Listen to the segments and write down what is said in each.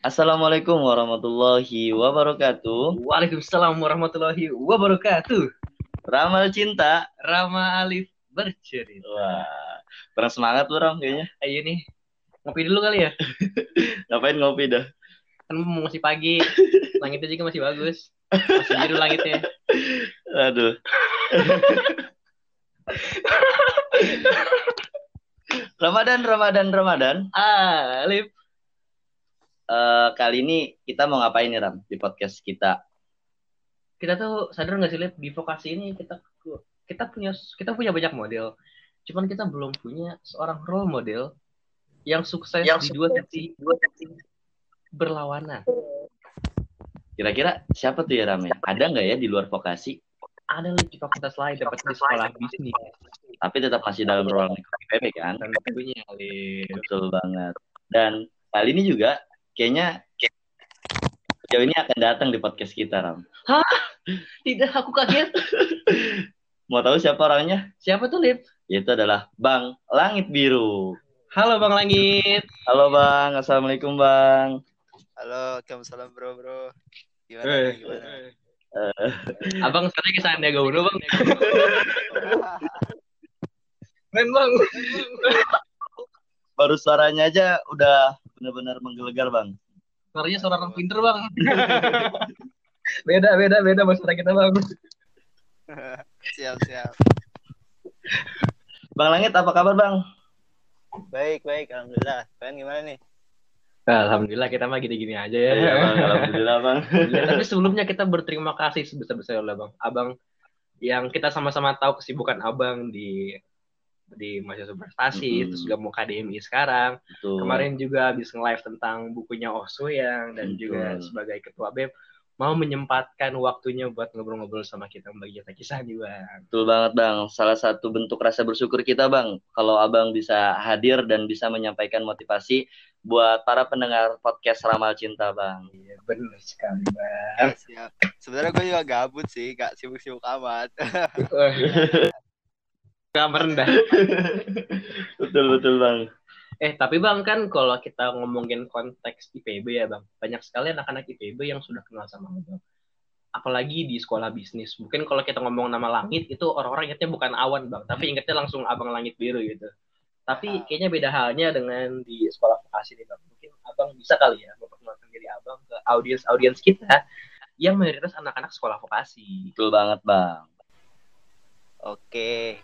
Assalamualaikum warahmatullahi wabarakatuh. Waalaikumsalam warahmatullahi wabarakatuh. Ramal cinta. Rama Alif bercerita. Wah, kurang semangat tuh Ram kayaknya. Ayo nih, ngopi dulu kali ya. Ngapain ngopi dah? Kan masih pagi, langitnya juga masih bagus. Masih biru langitnya. Aduh. Ramadan, Ramadan, Ramadan. Alif. Eh, kali ini kita mau ngapain nih Ram di podcast kita? Kita tuh sadar nggak sih Lip, di vokasi ini kita kita punya kita punya banyak model. Cuman kita belum punya seorang role model yang sukses Yang di dua sisi berlawanan. Kira-kira siapa tuh ya Ram ya? Ada nggak ya di luar vokasi? Ada Lip di fakultas lain dapat di sekolah bisnis. Tapi tetap masih dalam ruang IPB kan? Tentunya Lip. Betul banget. Dan kali ini juga kayaknya sejauh ini akan datang di podcast kita Ram. Tidak, aku kaget. Mau tahu siapa orangnya? Siapa tuh Lip? Yaitu adalah Bang Langit Biru. Halo Bang Langit. Halo Bang, Assalamualaikum Bang. Halo, Waalaikumsalam bro bro. Gimana? Eh. nih, gimana? Eh, Abang sekarang ke Sandiaga Uno bang. Men bang. baru suaranya aja udah benar-benar menggelegar Bang. Suaranya suara orang pinter bang. beda beda beda suara kita bang. siap siap. Bang Langit apa kabar Bang? Baik baik, alhamdulillah. Kalian gimana nih? Alhamdulillah kita mah gini-gini aja ya. Iya Bang, alhamdulillah Bang. Ya, tapi sebelumnya kita berterima kasih sebesar-besarnya bang. Abang yang kita sama-sama tahu kesibukan abang di di mahasiswa prestasi, Mm-mm. terus juga mau KDMI sekarang. Betul. Kemarin juga habis nge-live tentang bukunya Osuyang dan Betul. juga sebagai ketua BEM mau menyempatkan waktunya buat ngobrol-ngobrol sama kita membagi kisah nih bang. Betul banget Bang. Salah satu bentuk rasa bersyukur kita Bang, kalau Abang bisa hadir dan bisa menyampaikan motivasi buat para pendengar podcast Ramal Cinta Bang. Iya benar sekali bang. siap. Sebenarnya gue juga gabut sih, gak sibuk-sibuk amat. Kamar rendah. betul betul Bang. Eh tapi bang kan kalau kita ngomongin konteks IPB ya bang, banyak sekali anak-anak IPB yang sudah kenal sama abang. Apalagi di sekolah bisnis. Mungkin kalau kita ngomong nama langit itu orang-orang ingatnya bukan awan bang, tapi ingatnya langsung abang langit biru gitu. Tapi kayaknya beda halnya dengan di sekolah vokasi nih bang. Mungkin abang bisa kali ya memperkenalkan diri abang ke audiens-audiens kita yang mayoritas anak-anak sekolah vokasi. Betul banget Bang. Oke.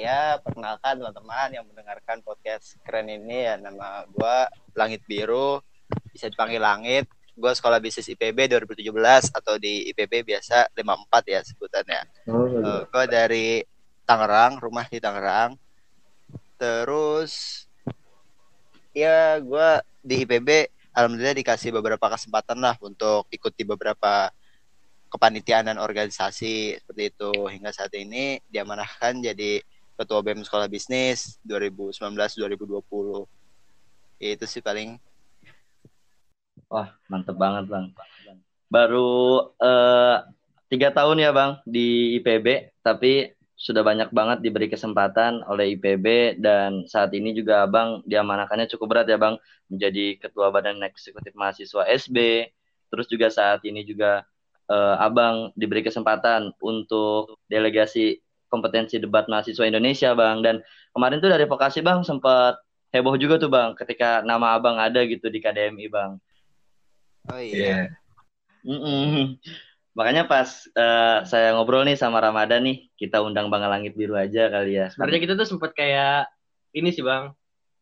Ya, perkenalkan teman-teman yang mendengarkan podcast keren ini ya nama gue Langit Biru, bisa dipanggil Langit. Gue sekolah bisnis IPB 2017 atau di IPB biasa 54 ya sebutannya. Eh, gue dari Tangerang, rumah di Tangerang. Terus ya gue di IPB alhamdulillah dikasih beberapa kesempatan lah untuk ikut di beberapa kepanitiaan dan organisasi seperti itu hingga saat ini diamanahkan jadi ketua BEM sekolah bisnis 2019-2020 itu sih paling Wah, mantep banget Bang. Baru eh, tiga tahun ya Bang di IPB, tapi sudah banyak banget diberi kesempatan oleh IPB dan saat ini juga Abang diamanahkannya cukup berat ya Bang menjadi Ketua Badan Eksekutif Mahasiswa SB. Terus juga saat ini juga eh, Abang diberi kesempatan untuk delegasi kompetensi debat mahasiswa Indonesia Bang dan kemarin tuh dari vokasi Bang sempat heboh juga tuh Bang ketika nama Abang ada gitu di KDMI Bang. oh iya Mm-mm. Makanya pas eh, saya ngobrol nih sama Ramadan nih, kita undang Bang Langit Biru aja kali ya. Sebenarnya kita tuh sempat kayak ini sih bang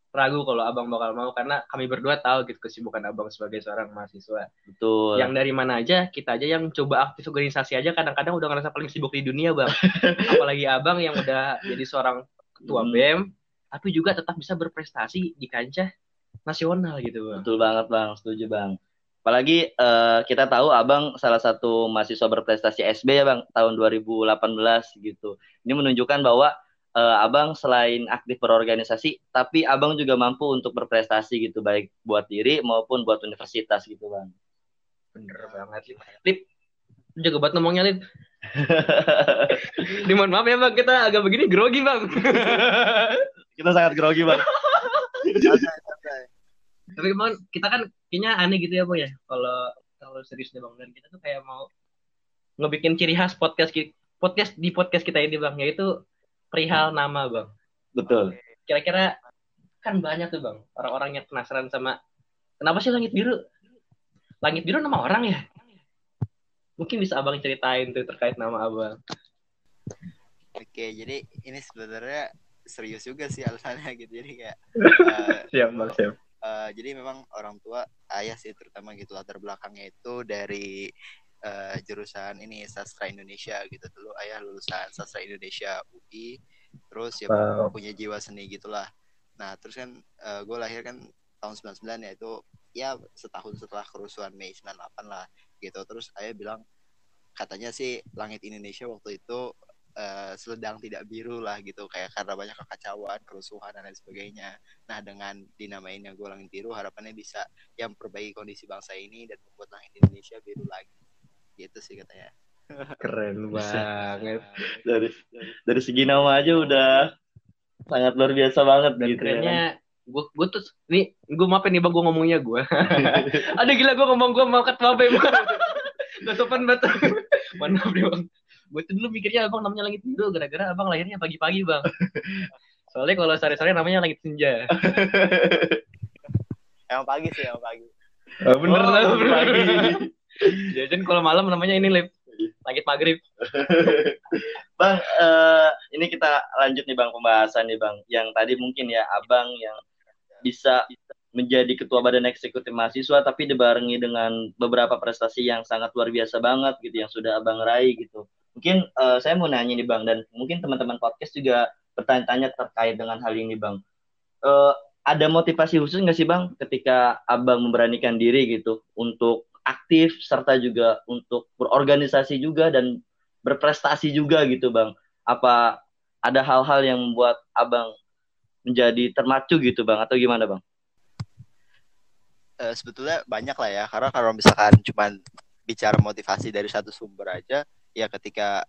ragu kalau abang bakal mau karena kami berdua tahu gitu kesibukan abang sebagai seorang mahasiswa. Betul. Yang dari mana aja kita aja yang coba aktif organisasi aja kadang-kadang udah ngerasa paling sibuk di dunia bang. Apalagi abang yang udah jadi seorang ketua Hmm. BEM tapi juga tetap bisa berprestasi di kancah nasional gitu bang. Betul banget Bang, setuju Bang. Apalagi eh, kita tahu Abang salah satu mahasiswa berprestasi SB ya Bang, tahun 2018 gitu. Ini menunjukkan bahwa eh, Abang selain aktif berorganisasi, tapi Abang juga mampu untuk berprestasi gitu, baik buat diri maupun buat universitas gitu Bang. Bener banget Lip. Lip, buat ngomongnya Lip. Dimohon maaf ya bang, kita agak begini grogi bang. kita sangat grogi Bang. Tapi emang kita kan kayaknya aneh gitu ya bang ya. Kalau kalau serius nih bang dan kita tuh kayak mau ngebikin ciri khas podcast podcast di podcast kita ini bang yaitu perihal nama bang. Betul. Kira-kira kan banyak tuh bang orang-orang yang penasaran sama kenapa sih langit biru? Langit biru nama orang ya? Mungkin bisa abang ceritain tuh terkait nama abang. Oke, jadi ini sebenarnya serius juga sih alasannya gitu. Jadi kayak eh, Siap bang siap. eh, jadi memang orang tua ayah sih terutama gitu latar belakangnya itu dari eh, jurusan ini sastra Indonesia gitu. Dulu ayah lulusan sastra Indonesia UI terus ya Wow. punya jiwa seni gitulah. Nah terus kan gue lahir kan tahun 99 ya itu ya setahun setelah kerusuhan Mei 98 lah gitu. Terus ayah bilang katanya sih langit Indonesia waktu itu eh, sedang tidak biru lah gitu kayak karena banyak kekacauan kerusuhan dan lain sebagainya. Nah dengan dinamainnya gue langit biru harapannya bisa yang memperbaiki kondisi bangsa ini dan membuat langit Indonesia biru lagi gitu sih katanya. Keren banget. Dari dari segi nama aja udah sangat luar biasa banget Dan gitu ya kerennya gue gue tuh nih gue maafin nih bang gue ngomongnya gue ada gila gue ngomong gue mau ket maaf ya bang gak sopan banget. Maaf deh bang. Gue tuh dulu mikirnya abang namanya langit biru gara-gara abang lahirnya pagi-pagi bang. Soalnya kalau sore-sore namanya langit senja. Emang pagi sih emang pagi. Oh, bener Oh, lah bener. pagi. jajan kalau malam namanya ini lip langit maghrib Bang, eh, ini kita lanjut nih Bang pembahasan nih Bang. Yang tadi mungkin ya Abang yang bisa menjadi ketua badan eksekutif mahasiswa tapi dibarengi dengan beberapa prestasi yang sangat luar biasa banget gitu yang sudah Abang raih gitu. Mungkin eh, saya mau nanya nih Bang dan mungkin teman-teman podcast juga bertanya-tanya terkait dengan hal ini Bang. Eh, ada motivasi khusus nggak sih Bang ketika Abang memberanikan diri gitu untuk aktif serta juga untuk berorganisasi juga dan berprestasi juga gitu bang. Apa ada hal-hal yang membuat abang menjadi termacu gitu bang? Atau gimana bang? Eh, sebetulnya banyak lah ya. Karena kalau misalkan cuman bicara motivasi dari satu sumber aja ya ketika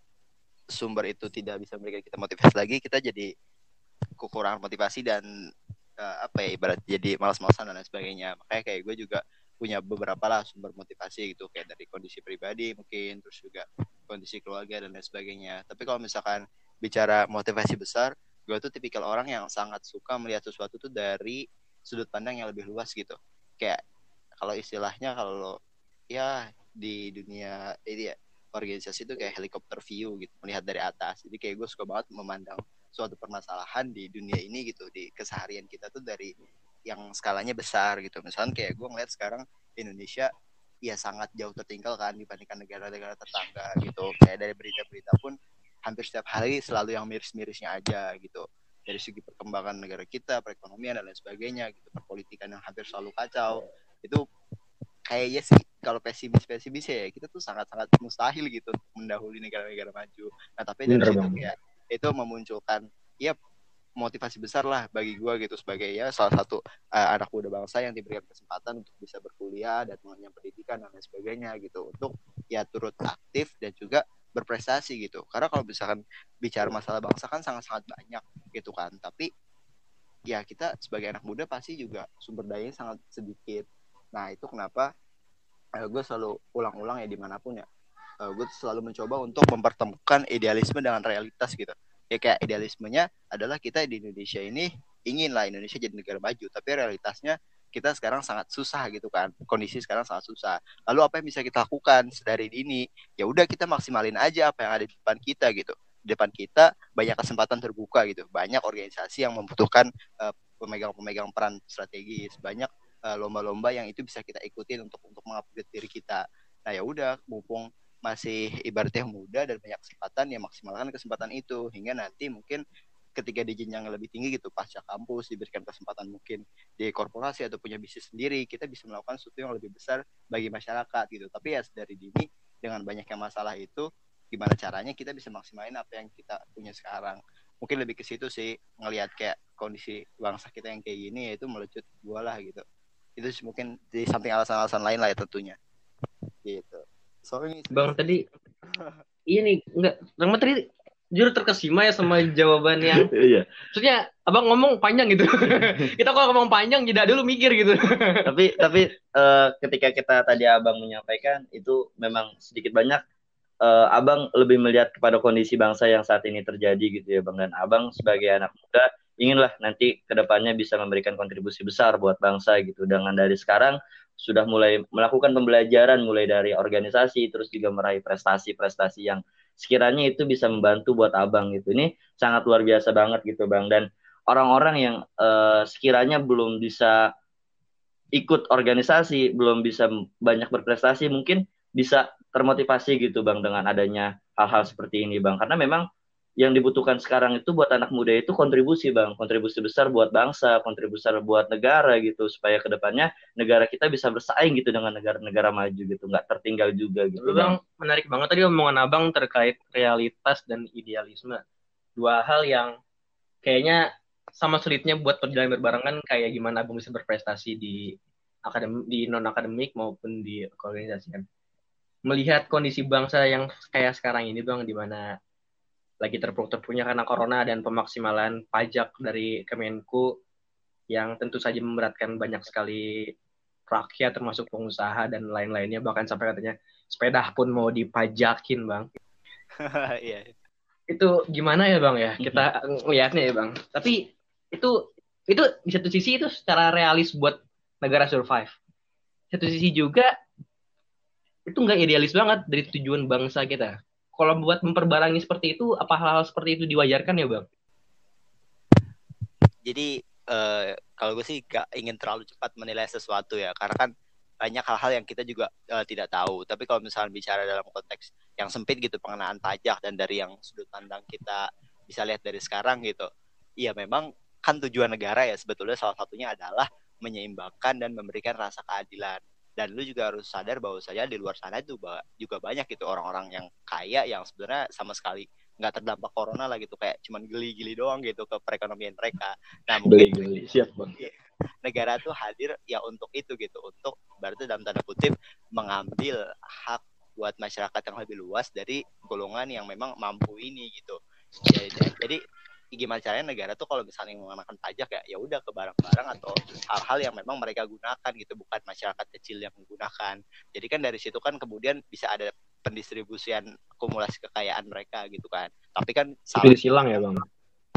sumber itu tidak bisa memberikan kita motivasi lagi kita jadi kekurangan motivasi dan eh, apa ya ibarat jadi malas-malasan dan lain sebagainya. Makanya kayak gue juga punya beberapa lah sumber motivasi gitu kayak dari kondisi pribadi mungkin terus juga kondisi keluarga dan lain sebagainya. Tapi kalau misalkan bicara motivasi besar gue tuh tipikal orang yang sangat suka melihat sesuatu tuh dari sudut pandang yang lebih luas gitu. Kayak kalau istilahnya kalau ya di dunia ini ya organisasi itu kayak helikopter view gitu melihat dari atas. Jadi kayak gue suka banget memandang suatu permasalahan di dunia ini gitu di keseharian kita tuh dari yang skalanya besar gitu. Misalnya kayak gue ngeliat sekarang Indonesia ya sangat jauh tertinggal kan dibandingkan negara-negara tetangga gitu. Kayak dari berita-berita pun hampir setiap hari selalu yang miris-mirisnya aja gitu. Dari segi perkembangan negara kita perekonomian dan lain sebagainya gitu. Perpolitikan yang hampir selalu kacau. Itu kayaknya sih kalau pesimis pesimis ya kita tuh sangat sangat mustahil gitu mendahului negara-negara maju. Nah tapi dari Bener situ kayak itu memunculkan ya motivasi besar lah bagi gua gitu sebagai ya salah satu eh, anak muda bangsa yang diberikan kesempatan untuk bisa berkuliah dan mengenyam pendidikan dan lain sebagainya gitu untuk ya turut aktif dan juga berprestasi gitu. Karena kalau misalkan bicara masalah bangsa kan sangat-sangat banyak gitu kan. Tapi ya kita sebagai anak muda pasti juga sumber dayanya sangat sedikit. Nah itu kenapa gue selalu ulang-ulang ya di mana pun ya gue selalu mencoba untuk mempertemukan idealisme dengan realitas gitu ya kayak idealismenya adalah kita di Indonesia ini ingin lah Indonesia jadi negara maju tapi realitasnya kita sekarang sangat susah gitu kan. Kondisi sekarang sangat susah. Lalu apa yang bisa kita lakukan dari dini ya udah kita maksimalin aja apa yang ada di depan kita gitu. Di depan kita banyak kesempatan terbuka gitu. Banyak organisasi yang membutuhkan uh, pemegang-pemegang peran strategis. Banyak uh, lomba-lomba yang itu bisa kita ikutin untuk untuk mengupgrade diri kita. Nah ya udah mumpung masih ibaratnya muda dan banyak kesempatan ya maksimalkan kesempatan itu. Hingga nanti mungkin ketika di jenjang lebih tinggi gitu pasca kampus diberikan kesempatan mungkin di korporasi atau punya bisnis sendiri kita bisa melakukan sesuatu yang lebih besar bagi masyarakat gitu. Tapi ya dari dini dengan banyaknya masalah itu gimana caranya kita bisa maksimalin apa yang kita punya sekarang? Mungkin lebih ke situ sih ngelihat kayak kondisi bangsa kita yang kayak gini yaitu melecut gua lah gitu. Itu mungkin di samping alasan-alasan lain lah ya tentunya. Gitu sorry nih bang tadi iya nih enggak. Bang tadi jujur terkesima ya sama jawaban yang Iya. maksudnya abang ngomong panjang gitu. Kita kalau ngomong panjang jeda dulu mikir gitu. Tapi tapi eh, ketika kita tadi abang menyampaikan itu memang sedikit banyak eh, abang lebih melihat kepada kondisi bangsa yang saat ini terjadi gitu ya bang. Dan abang sebagai anak muda inginlah nanti ke depannya bisa memberikan kontribusi besar buat bangsa gitu. Dengan dari sekarang sudah mulai melakukan pembelajaran mulai dari organisasi terus juga meraih prestasi-prestasi yang sekiranya itu bisa membantu buat abang gitu. Ini sangat luar biasa banget gitu bang. Dan orang-orang yang eh, sekiranya belum bisa ikut organisasi belum bisa banyak berprestasi mungkin bisa termotivasi gitu bang dengan adanya hal-hal seperti ini bang. Karena memang yang dibutuhkan sekarang itu buat anak muda itu kontribusi bang. Kontribusi besar buat bangsa kontribusi besar buat negara gitu supaya ke depannya negara kita bisa bersaing gitu dengan negara-negara maju gitu nggak tertinggal juga gitu bang menarik banget tadi omongan abang terkait realitas dan idealisme. Dua hal yang kayaknya sama sulitnya buat perjalanan berbarengan kayak gimana abang bisa berprestasi di akademik di non akademik maupun di organisasi kan. Melihat kondisi bangsa yang kayak sekarang ini bang di mana lagi terpuruk-terpuruknya karena corona dan pemaksimalan pajak dari Kemenku yang tentu saja memberatkan banyak sekali rakyat termasuk pengusaha dan lain-lainnya. Bahkan sampai katanya sepeda pun mau dipajakin bang. Iya. itu gimana ya bang ya? Kita lihatnya ya bang. Tapi itu itu di satu sisi itu secara realis buat negara survive. Satu sisi juga itu nggak idealis banget dari tujuan bangsa kita kalau buat memperbarangi seperti itu apa hal-hal seperti itu diwajarkan ya bang Jadi eh, kalau gue sih gak ingin terlalu cepat menilai sesuatu ya, karena kan banyak hal-hal yang kita juga eh, tidak tahu. Tapi kalau misalnya bicara dalam konteks yang sempit gitu pengenaan pajak dan dari yang sudut pandang kita bisa lihat dari sekarang gitu, iya memang kan tujuan negara ya sebetulnya salah satunya adalah menyeimbangkan dan memberikan rasa keadilan. Dan lu juga harus sadar bahwa saja di luar sana itu juga banyak gitu orang-orang yang kaya yang sebenarnya sama sekali nggak terdampak corona lah gitu. Kayak cuman geli-geli doang gitu ke perekonomian mereka. Nah mungkin beli siap bang. Negara tuh hadir ya untuk itu gitu untuk berarti dalam tanda kutip mengambil hak buat masyarakat yang lebih luas dari golongan yang memang mampu ini gitu. Jadi, jadi gimana caranya negara tuh kalau misalnya mengenakan pajak ya ya udah ke barang-barang atau hal-hal yang memang mereka gunakan gitu bukan masyarakat kecil yang menggunakan jadi kan dari situ kan kemudian bisa ada pendistribusian akumulasi kekayaan mereka gitu kan tapi kan salah silang ya bang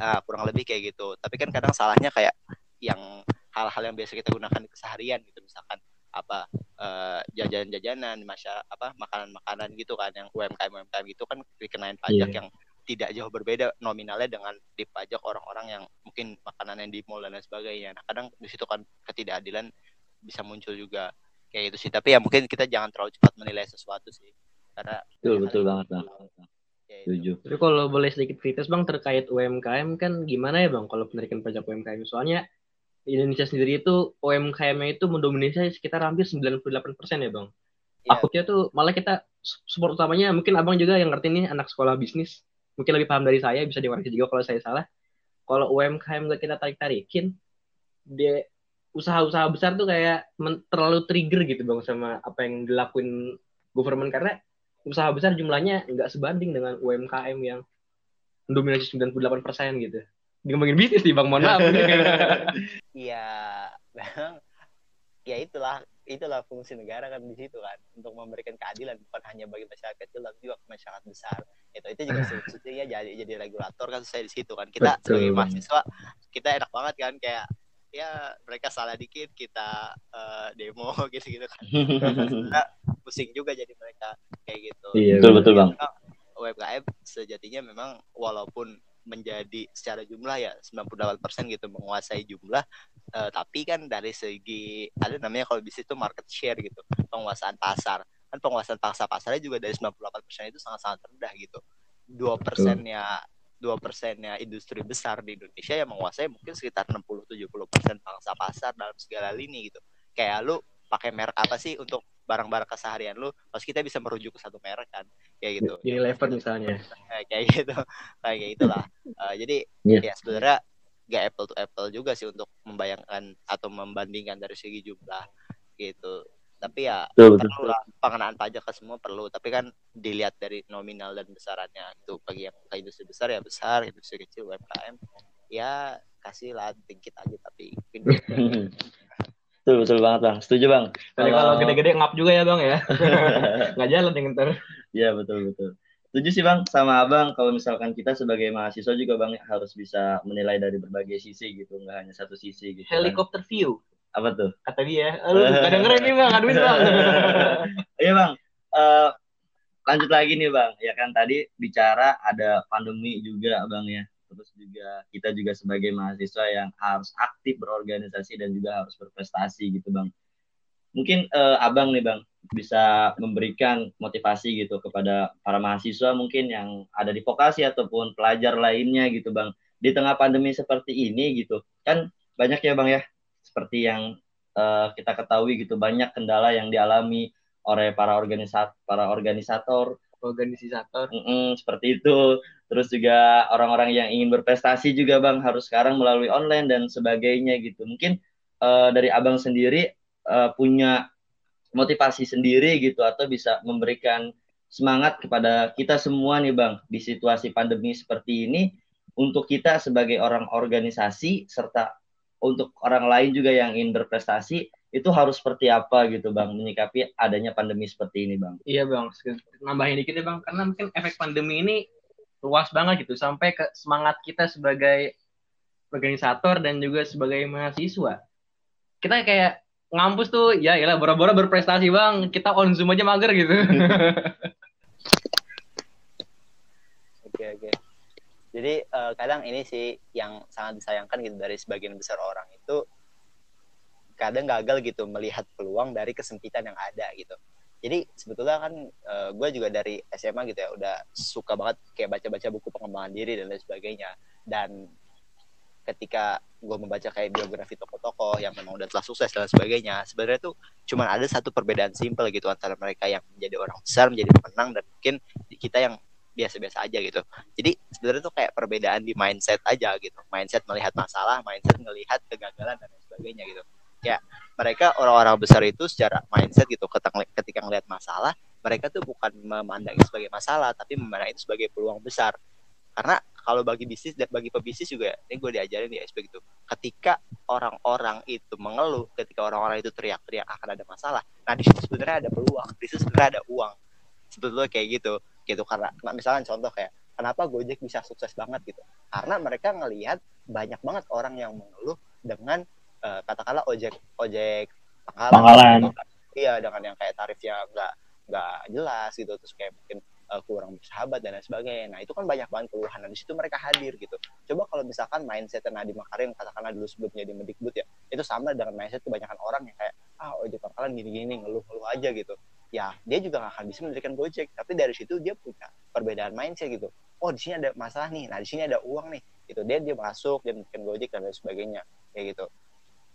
Ah, kurang lebih kayak gitu. Tapi kan kadang salahnya kayak yang hal-hal yang biasa kita gunakan di keseharian gitu, misalkan apa eh, jajanan-jajanan, masya apa makanan-makanan gitu kan, yang UMKM UMKM gitu kan dikenain pajak Iya. yang tidak jauh berbeda nominalnya dengan dipajak orang-orang yang mungkin makanan yang di mall dan lain sebagainya. Nah, kadang di situ kan ketidakadilan bisa muncul juga kayak gitu sih. Tapi ya mungkin kita jangan terlalu cepat menilai sesuatu sih, karena betul betul banget bang ya itu. setuju Tapi kalau boleh sedikit kritis bang terkait UMKM kan gimana ya bang kalau penarikan pajak UMKM soalnya di Indonesia sendiri itu UMKM-nya itu mendominasi sekitar hampir 98% ya bang. Iya. Takutnya tuh malah kita support utamanya mungkin abang juga yang ngerti nih anak sekolah bisnis mungkin lebih paham dari saya bisa dikoreksi juga kalau saya salah. Kalau UMKM gak kita tarik tarikin dia usaha-usaha besar tuh kayak men- terlalu trigger gitu bang sama apa yang dilakuin government karena usaha besar jumlahnya nggak sebanding dengan UMKM yang mendominasi 98% gitu. Ngomongin bisnis nih Bang, mohon maaf. Iya, memang ya itulah itulah fungsi negara kan di situ kan untuk memberikan keadilan bukan hanya bagi masyarakat kecil tapi juga ke masyarakat besar. Itu itu juga sebetulnya jadi jadi regulator kan saya di situ kan. Kita Betul. sebagai mahasiswa kita enak banget kan kayak ya mereka salah dikit kita eh, demo gitu-gitu kan. Kita pusing juga jadi mereka kayak gitu. Iya, betul betul bang UMKM sejatinya memang walaupun menjadi secara jumlah ya 98% gitu menguasai jumlah. Eh, tapi kan dari segi ada namanya kalau bisnis itu market share gitu penguasaan pasar. Kan penguasaan pasar pasarnya juga dari 98% itu sangat-sangat rendah gitu. Dua persennya dua persennya industri besar di Indonesia yang menguasai mungkin sekitar 60-70 persen pangsa pasar dalam segala lini gitu. Kayak lu pakai merek apa sih untuk barang-barang keseharian lu? Terus kita bisa merujuk ke satu merek kan? Kayak gitu. Unilever misalnya. kayak kayak gitu. Kayak kayak itulah Eh, jadi Iya. ya sebenarnya gak apple to apple juga sih untuk membayangkan atau membandingkan dari segi jumlah gitu. Tapi ya betul. perlu lah. Pengenaan pajak ke semua perlu. Tapi kan dilihat dari nominal dan besarannya. Itu bagi yang ke industri besar ya besar industri kecil UMKM ya kasih lah dikit aja tapi betul betul banget bang setuju bang Tapi kalau gede-gede ngap juga ya bang ya. Nggak jalan yang ntar. Iya betul betul. Setuju sih bang sama abang kalau misalkan kita sebagai mahasiswa juga bang harus bisa menilai dari berbagai sisi gitu nggak hanya satu sisi gitu. kan. Helikopter view. Apa tuh? Kata dia. Aduh, gak dengerin nih bang. Aduin bang. Iya bang. Eh, lanjut lagi nih bang. Ya kan tadi bicara ada pandemi juga bang ya. Terus juga kita juga sebagai mahasiswa yang harus aktif berorganisasi dan juga harus berprestasi gitu bang. Mungkin eh, abang nih bang bisa memberikan motivasi gitu kepada para mahasiswa mungkin yang ada di vokasi ataupun pelajar lainnya gitu bang. Di tengah pandemi seperti ini gitu kan banyak ya bang ya seperti yang eh, kita ketahui gitu banyak kendala yang dialami oleh para organisat para organisator Organisator. Mm-mm, seperti itu terus juga orang-orang yang ingin berprestasi juga bang harus sekarang melalui online dan sebagainya gitu mungkin eh, dari abang sendiri eh, punya motivasi sendiri gitu atau bisa memberikan semangat kepada kita semua nih bang di situasi pandemi seperti ini untuk kita sebagai orang organisasi serta untuk orang lain juga yang ingin berprestasi itu harus seperti apa gitu bang menyikapi adanya pandemi seperti ini bang Iya bang. Nambahin dikit ya bang. Karena mungkin efek pandemi ini luas banget gitu. Sampai ke semangat kita sebagai organisator dan juga sebagai mahasiswa. Kita kayak ngampus tuh ya iyalah boro-boro berprestasi bang kita on zoom aja mager gitu Oke oke. Jadi eh, kadang ini sih yang sangat disayangkan gitu dari sebagian besar orang itu kadang gagal gitu melihat peluang dari kesempitan yang ada gitu. Jadi sebetulnya kan gue juga dari SMA gitu ya udah suka banget kayak baca-baca buku pengembangan diri dan lain sebagainya. Dan ketika gue membaca kayak biografi tokoh-tokoh yang memang udah telah sukses dan sebagainya, sebenarnya tuh cuman ada satu perbedaan simpel gitu antara mereka yang menjadi orang besar, menjadi pemenang dan mungkin kita yang biasa-biasa aja gitu. Jadi sebenarnya tuh kayak perbedaan di mindset aja gitu. Mindset melihat masalah, mindset melihat kegagalan dan lain sebagainya gitu. Ya, mereka orang-orang besar itu secara mindset gitu ketika, ngelihat masalah, mereka tuh bukan memandang itu sebagai masalah, tapi memandang itu sebagai peluang besar. Karena kalau bagi bisnis dan bagi pebisnis juga, ini gue diajarin di SP gitu. Ketika orang-orang itu mengeluh, ketika orang-orang itu teriak-teriak akan ada masalah, nah di situ sebenarnya ada peluang, di situ sebenarnya ada uang. Sebetulnya kayak gitu, gitu karena nah, misalkan contoh kayak kenapa Gojek bisa sukses banget gitu? Karena mereka ngelihat banyak banget orang yang mengeluh dengan uh, katakanlah ojek ojek pangkalan, Pangkalan. iya dengan yang kayak tarifnya nggak nggak jelas gitu terus kayak mungkin uh, kurang bersahabat dan lain sebagainya. Nah itu kan banyak banget keluhan dan di situ mereka hadir gitu. Coba kalau misalkan mindset Nadiem Makarim katakanlah dulu sebelum jadi mendikbud ya itu sama dengan mindset kebanyakan orang yang kayak ah ojek pangkalan gini-gini ngeluh-ngeluh aja gitu. Ya dia juga nggak akan bisa mendirikan Gojek tapi dari situ dia punya perbedaan mindset gitu. Oh di sini ada masalah nih nah di sini ada uang nih gitu. Dia dia masuk dia mendirikan Gojek dan lain sebagainya kayak gitu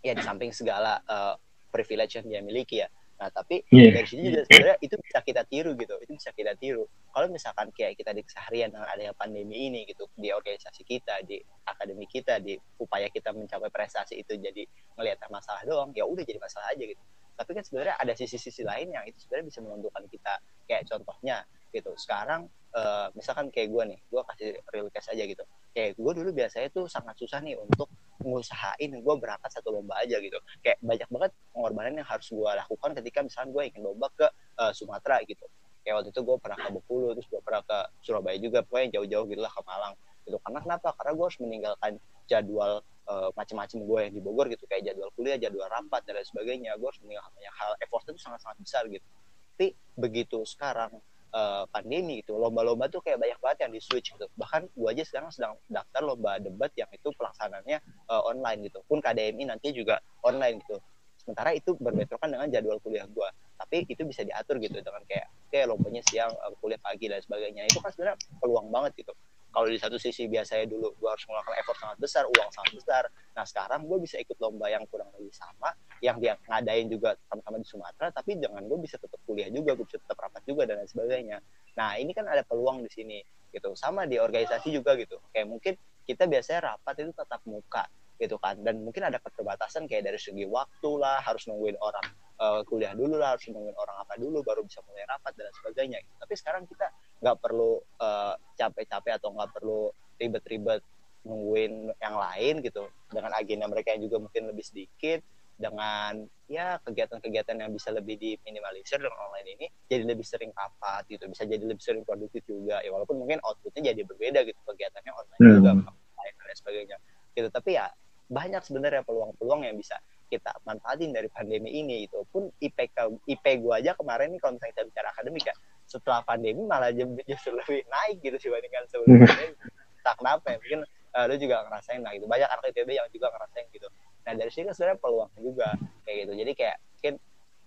ya di samping segala uh, privilege yang dia miliki ya. Nah tapi Iya. dari sini juga sebenarnya itu bisa kita tiru gitu. Itu bisa kita tiru. Kalau misalkan kayak kita di keseharian dengan adanya pandemi ini gitu di organisasi kita di akademi kita di upaya kita mencapai prestasi itu jadi ngelihat masalah doang ya udah jadi masalah aja gitu. Tapi kan sebenarnya ada sisi-sisi lain yang itu sebenarnya bisa menentukan kita. Kayak contohnya gitu sekarang uh, misalkan kayak gue nih gue kasih real case aja gitu kayak gue dulu biasanya tuh sangat susah nih untuk ngusahain gue berangkat satu lomba aja gitu. Kayak banyak banget pengorbanan yang harus gue lakukan ketika misalkan gue ingin lomba ke uh, Sumatera gitu. Kayak waktu itu gue pernah ke Bengkulu terus gue pernah ke Surabaya juga pokoknya jauh-jauh gitu lah ke Malang gitu. Karena kenapa? Karena gue harus meninggalkan jadwal uh, macam-macam gue yang di Bogor gitu kayak jadwal kuliah jadwal rapat dan lain sebagainya. Gue harus meninggalkan banyak hal. Effortnya itu sangat-sangat besar gitu. Tapi begitu sekarang uh, pandemi gitu. Lomba-lomba tuh kayak banyak banget yang di switch gitu. Bahkan gue aja sekarang sedang daftar lomba debat yang itu pelaksananya uh, online gitu. Pun KDMI nanti juga online gitu. Sementara itu berbentrokan dengan jadwal kuliah gue tapi itu bisa diatur gitu dengan kayak kayak lombanya siang uh, kuliah pagi dan sebagainya. Itu kan sebenarnya peluang banget gitu. Kalau di satu sisi biasanya dulu gue harus melakukan effort sangat besar uang sangat besar. Nah sekarang gue bisa ikut lomba yang kurang lebih sama yang dia ngadain juga sama-sama di Sumatera tapi dengan gue bisa tetap kuliah juga gue bisa tetap rapat juga dan lain sebagainya. Nah ini kan ada peluang di sini gitu. Sama di organisasi juga gitu. Kayak mungkin kita biasanya rapat itu tetap muka gitu kan. Dan mungkin ada keterbatasan kayak dari segi waktu lah harus nungguin orang uh, kuliah dulu lah harus nungguin orang apa dulu baru bisa mulai rapat dan sebagainya. Gitu. tapi sekarang kita nggak perlu capek capek-capek atau nggak perlu ribet-ribet nungguin yang lain gitu. Dengan agenda mereka yang juga mungkin lebih sedikit dengan ya kegiatan-kegiatan yang bisa lebih diminimalisir dengan online ini jadi lebih sering rapat gitu bisa jadi lebih sering produktif juga. Ya walaupun mungkin outputnya jadi berbeda gitu kegiatannya online hmm. juga lain dan sebagainya gitu. Tapi ya banyak sebenarnya peluang-peluang yang bisa kita manfaatin dari pandemi ini itu pun IPK IP gua aja kemarin nih kalau misalnya kita bicara akademik ya setelah pandemi malah justru lebih naik gitu dibandingkan sebelumnya tak kenapa ya mungkin uh, lu juga ngerasain lah gitu. Banyak anak IPB yang juga ngerasain gitu nah dari sini kan sebenarnya peluang juga kayak gitu. Jadi kayak mungkin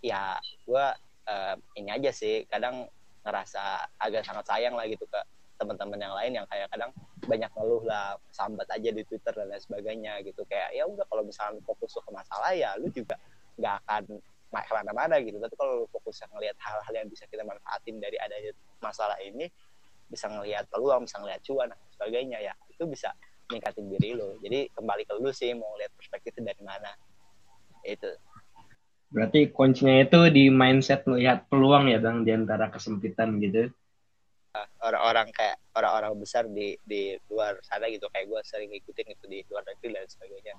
ya gue uh, ini aja sih kadang ngerasa agak sangat sayang lah gitu ke teman-teman yang lain yang kayak kadang banyak ngeluh lah sambat aja di Twitter dan lain sebagainya gitu. Kayak ya udah kalau misalnya fokus ke masalah ya lu juga nggak akan ke mana-mana gitu. Tapi kalau lu fokus ngelihat hal-hal yang bisa kita manfaatin dari adanya masalah ini bisa ngelihat peluang bisa ngelihat cuan dan sebagainya ya itu bisa ningkatin diri lo jadi kembali ke lu sih mau lihat perspektifnya dari mana. Itu. Berarti kuncinya itu di mindset melihat peluang ya bang di antara kesempitan gitu. Orang-orang kayak orang-orang besar di di luar sana gitu. Kayak gue sering ngikutin itu di luar negeri dan sebagainya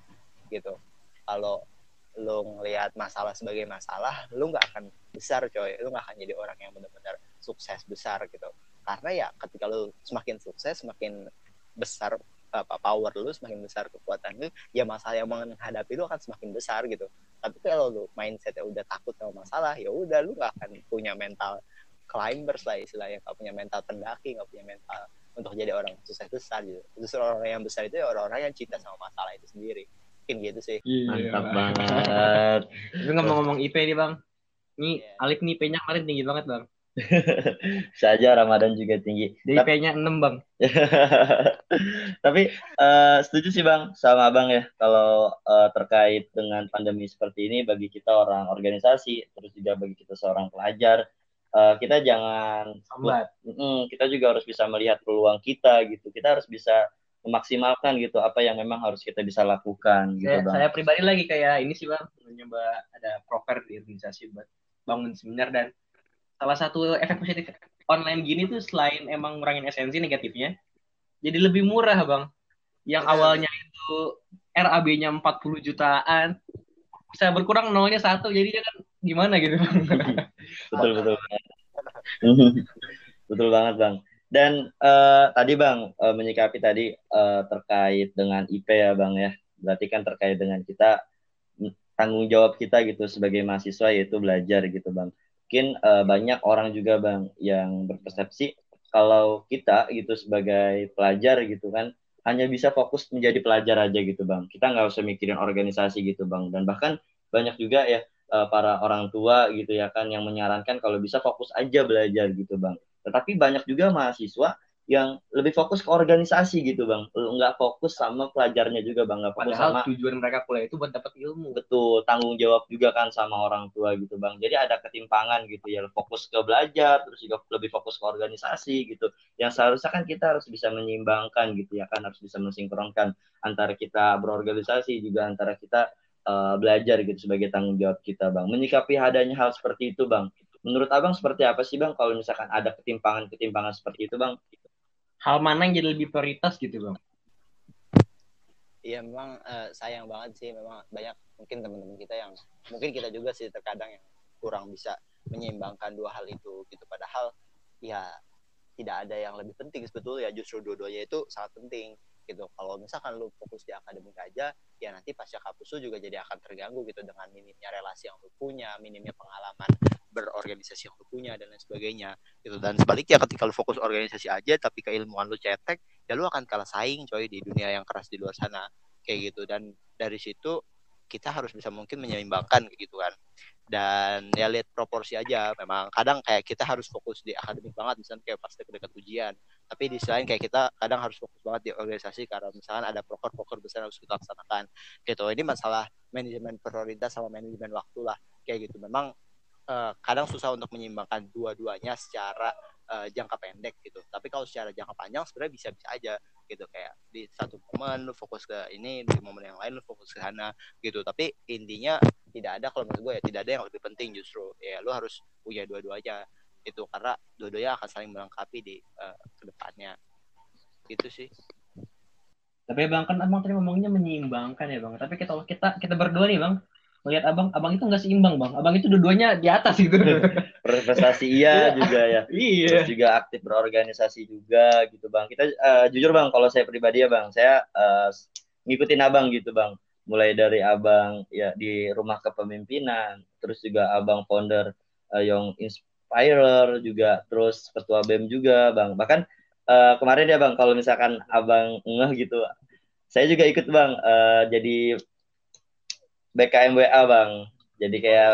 gitu. Kalau lo ngelihat masalah sebagai masalah lo nggak akan besar coy. Lo nggak akan jadi orang yang benar-benar sukses besar gitu. Karena ya ketika lo semakin sukses semakin besar apa power lu semakin besar kekuatan lu ya masalah yang menghadapi lu akan semakin besar gitu. Tapi kalau lu mindsetnya udah takut sama masalah ya udah lu gak akan punya mental climbers lah istilahnya gak punya mental pendaki gak punya mental untuk jadi orang sukses besar gitu. Justru orang yang besar itu ya orang-orang yang cinta sama masalah itu sendiri. Mungkin gitu sih. Iya, mantap banget. Tapi ngomong-ngomong IP nih bang. Ini yeah. Alif nih P-nya kemarin tinggi banget bang Saja Ramadan juga tinggi. DP-nya 6, Bang. Tapi uh, setuju sih Bang sama Bang ya kalau uh, terkait dengan pandemi seperti ini bagi kita orang organisasi terus juga bagi kita seorang pelajar uh, kita jangan sambat. Mm, kita juga harus bisa melihat peluang kita gitu. Kita harus bisa memaksimalkan gitu apa yang memang harus kita bisa lakukan gitu saya, Bang. Saya pribadi lagi kayak ini sih Bang, mencoba ada proker di organisasi buat bangun seminar dan salah satu efek positif online gini tuh selain emang ngurangin esensi negatifnya, jadi lebih murah bang. Yang awalnya itu RAB-nya 40 jutaan, bisa berkurang nolnya satu, jadi kan gimana gitu bang? betul betul. betul banget bang. Dan uh, tadi bang uh, menyikapi tadi uh, terkait dengan IP ya bang ya, berarti kan terkait dengan kita tanggung jawab kita gitu sebagai mahasiswa yaitu belajar gitu bang mungkin uh, banyak orang juga bang yang berpersepsi kalau kita gitu sebagai pelajar gitu kan hanya bisa fokus menjadi pelajar aja gitu bang. Kita nggak usah mikirin organisasi gitu bang. Dan bahkan banyak juga ya uh, para orang tua gitu ya kan yang menyarankan kalau bisa fokus aja belajar gitu bang. Tetapi banyak juga mahasiswa yang lebih fokus ke organisasi gitu bang. Nggak fokus sama pelajarnya juga bang. Nggak fokus Padahal sama tujuan mereka kuliah itu buat dapat ilmu. Betul tanggung jawab juga kan sama orang tua gitu bang. Jadi ada ketimpangan gitu ya fokus ke belajar terus juga lebih fokus ke organisasi gitu. Yang seharusnya kan kita harus bisa menyeimbangkan gitu ya kan harus bisa mensinkronkan antara kita berorganisasi juga antara kita uh, belajar gitu sebagai tanggung jawab kita bang. Menyikapi adanya hal seperti itu bang menurut abang seperti apa sih bang kalau misalkan ada ketimpangan-ketimpangan seperti itu bang? Hal mana yang jadi lebih prioritas gitu bang? Iya memang uh, sayang banget sih. Memang banyak mungkin teman-teman kita yang mungkin kita juga sih terkadang yang kurang bisa menyeimbangkan dua hal itu gitu. Padahal ya tidak ada yang lebih penting sebetulnya. Justru dua-duanya itu sangat penting gitu. Kalau misalkan lu fokus di akademik aja ya nanti pasca kampus lu juga jadi akan terganggu gitu dengan minimnya relasi yang lu punya minimnya pengalaman berorganisasi yang lu punya dan lain sebagainya gitu. Dan sebaliknya ketika lu fokus organisasi aja tapi keilmuan lu cetek ya lu akan kalah saing coy di dunia yang keras di luar sana kayak gitu. Dan dari situ kita harus bisa mungkin menyeimbangkan gitu kan. Dan ya lihat proporsi aja memang. Kadang kayak kita harus fokus di akademik banget misalnya kayak pas dekat ujian. Tapi di selain kayak kita kadang harus fokus banget di organisasi karena misalnya ada proker-proker besar harus kita laksanakan gitu. Ini masalah manajemen prioritas sama manajemen waktu lah kayak gitu. Memang uh, kadang susah untuk menyeimbangkan dua-duanya secara uh, jangka pendek gitu. Tapi kalau secara jangka panjang sebenarnya bisa-bisa aja gitu. Kayak di satu momen lu fokus ke ini di momen yang lain lu fokus ke sana gitu. Tapi intinya tidak ada kalau menurut gue ya tidak ada yang lebih penting justru. Ya lu harus punya dua-duanya itu karena dua-duanya akan saling melengkapi di uh, ke depannya. Itu sih. Tapi bang kan abang tadi ngomongnya menyeimbangkan ya bang. Tapi kita kita kita berdua nih bang melihat abang abang itu nggak seimbang bang. Abang itu dua-duanya di atas gitu. Prestasi iya juga ya. Iya. Terus juga aktif berorganisasi juga gitu bang. Kita uh, jujur bang kalau saya pribadi ya bang saya uh, ngikutin abang gitu bang. Mulai dari abang ya di rumah kepemimpinan terus juga abang founder uh, Young Inspirer juga terus ketua bem juga bang. Bahkan uh, kemarin ya bang kalau misalkan abang ngeh gitu saya juga ikut bang uh, jadi BKMWA bang. Jadi kayak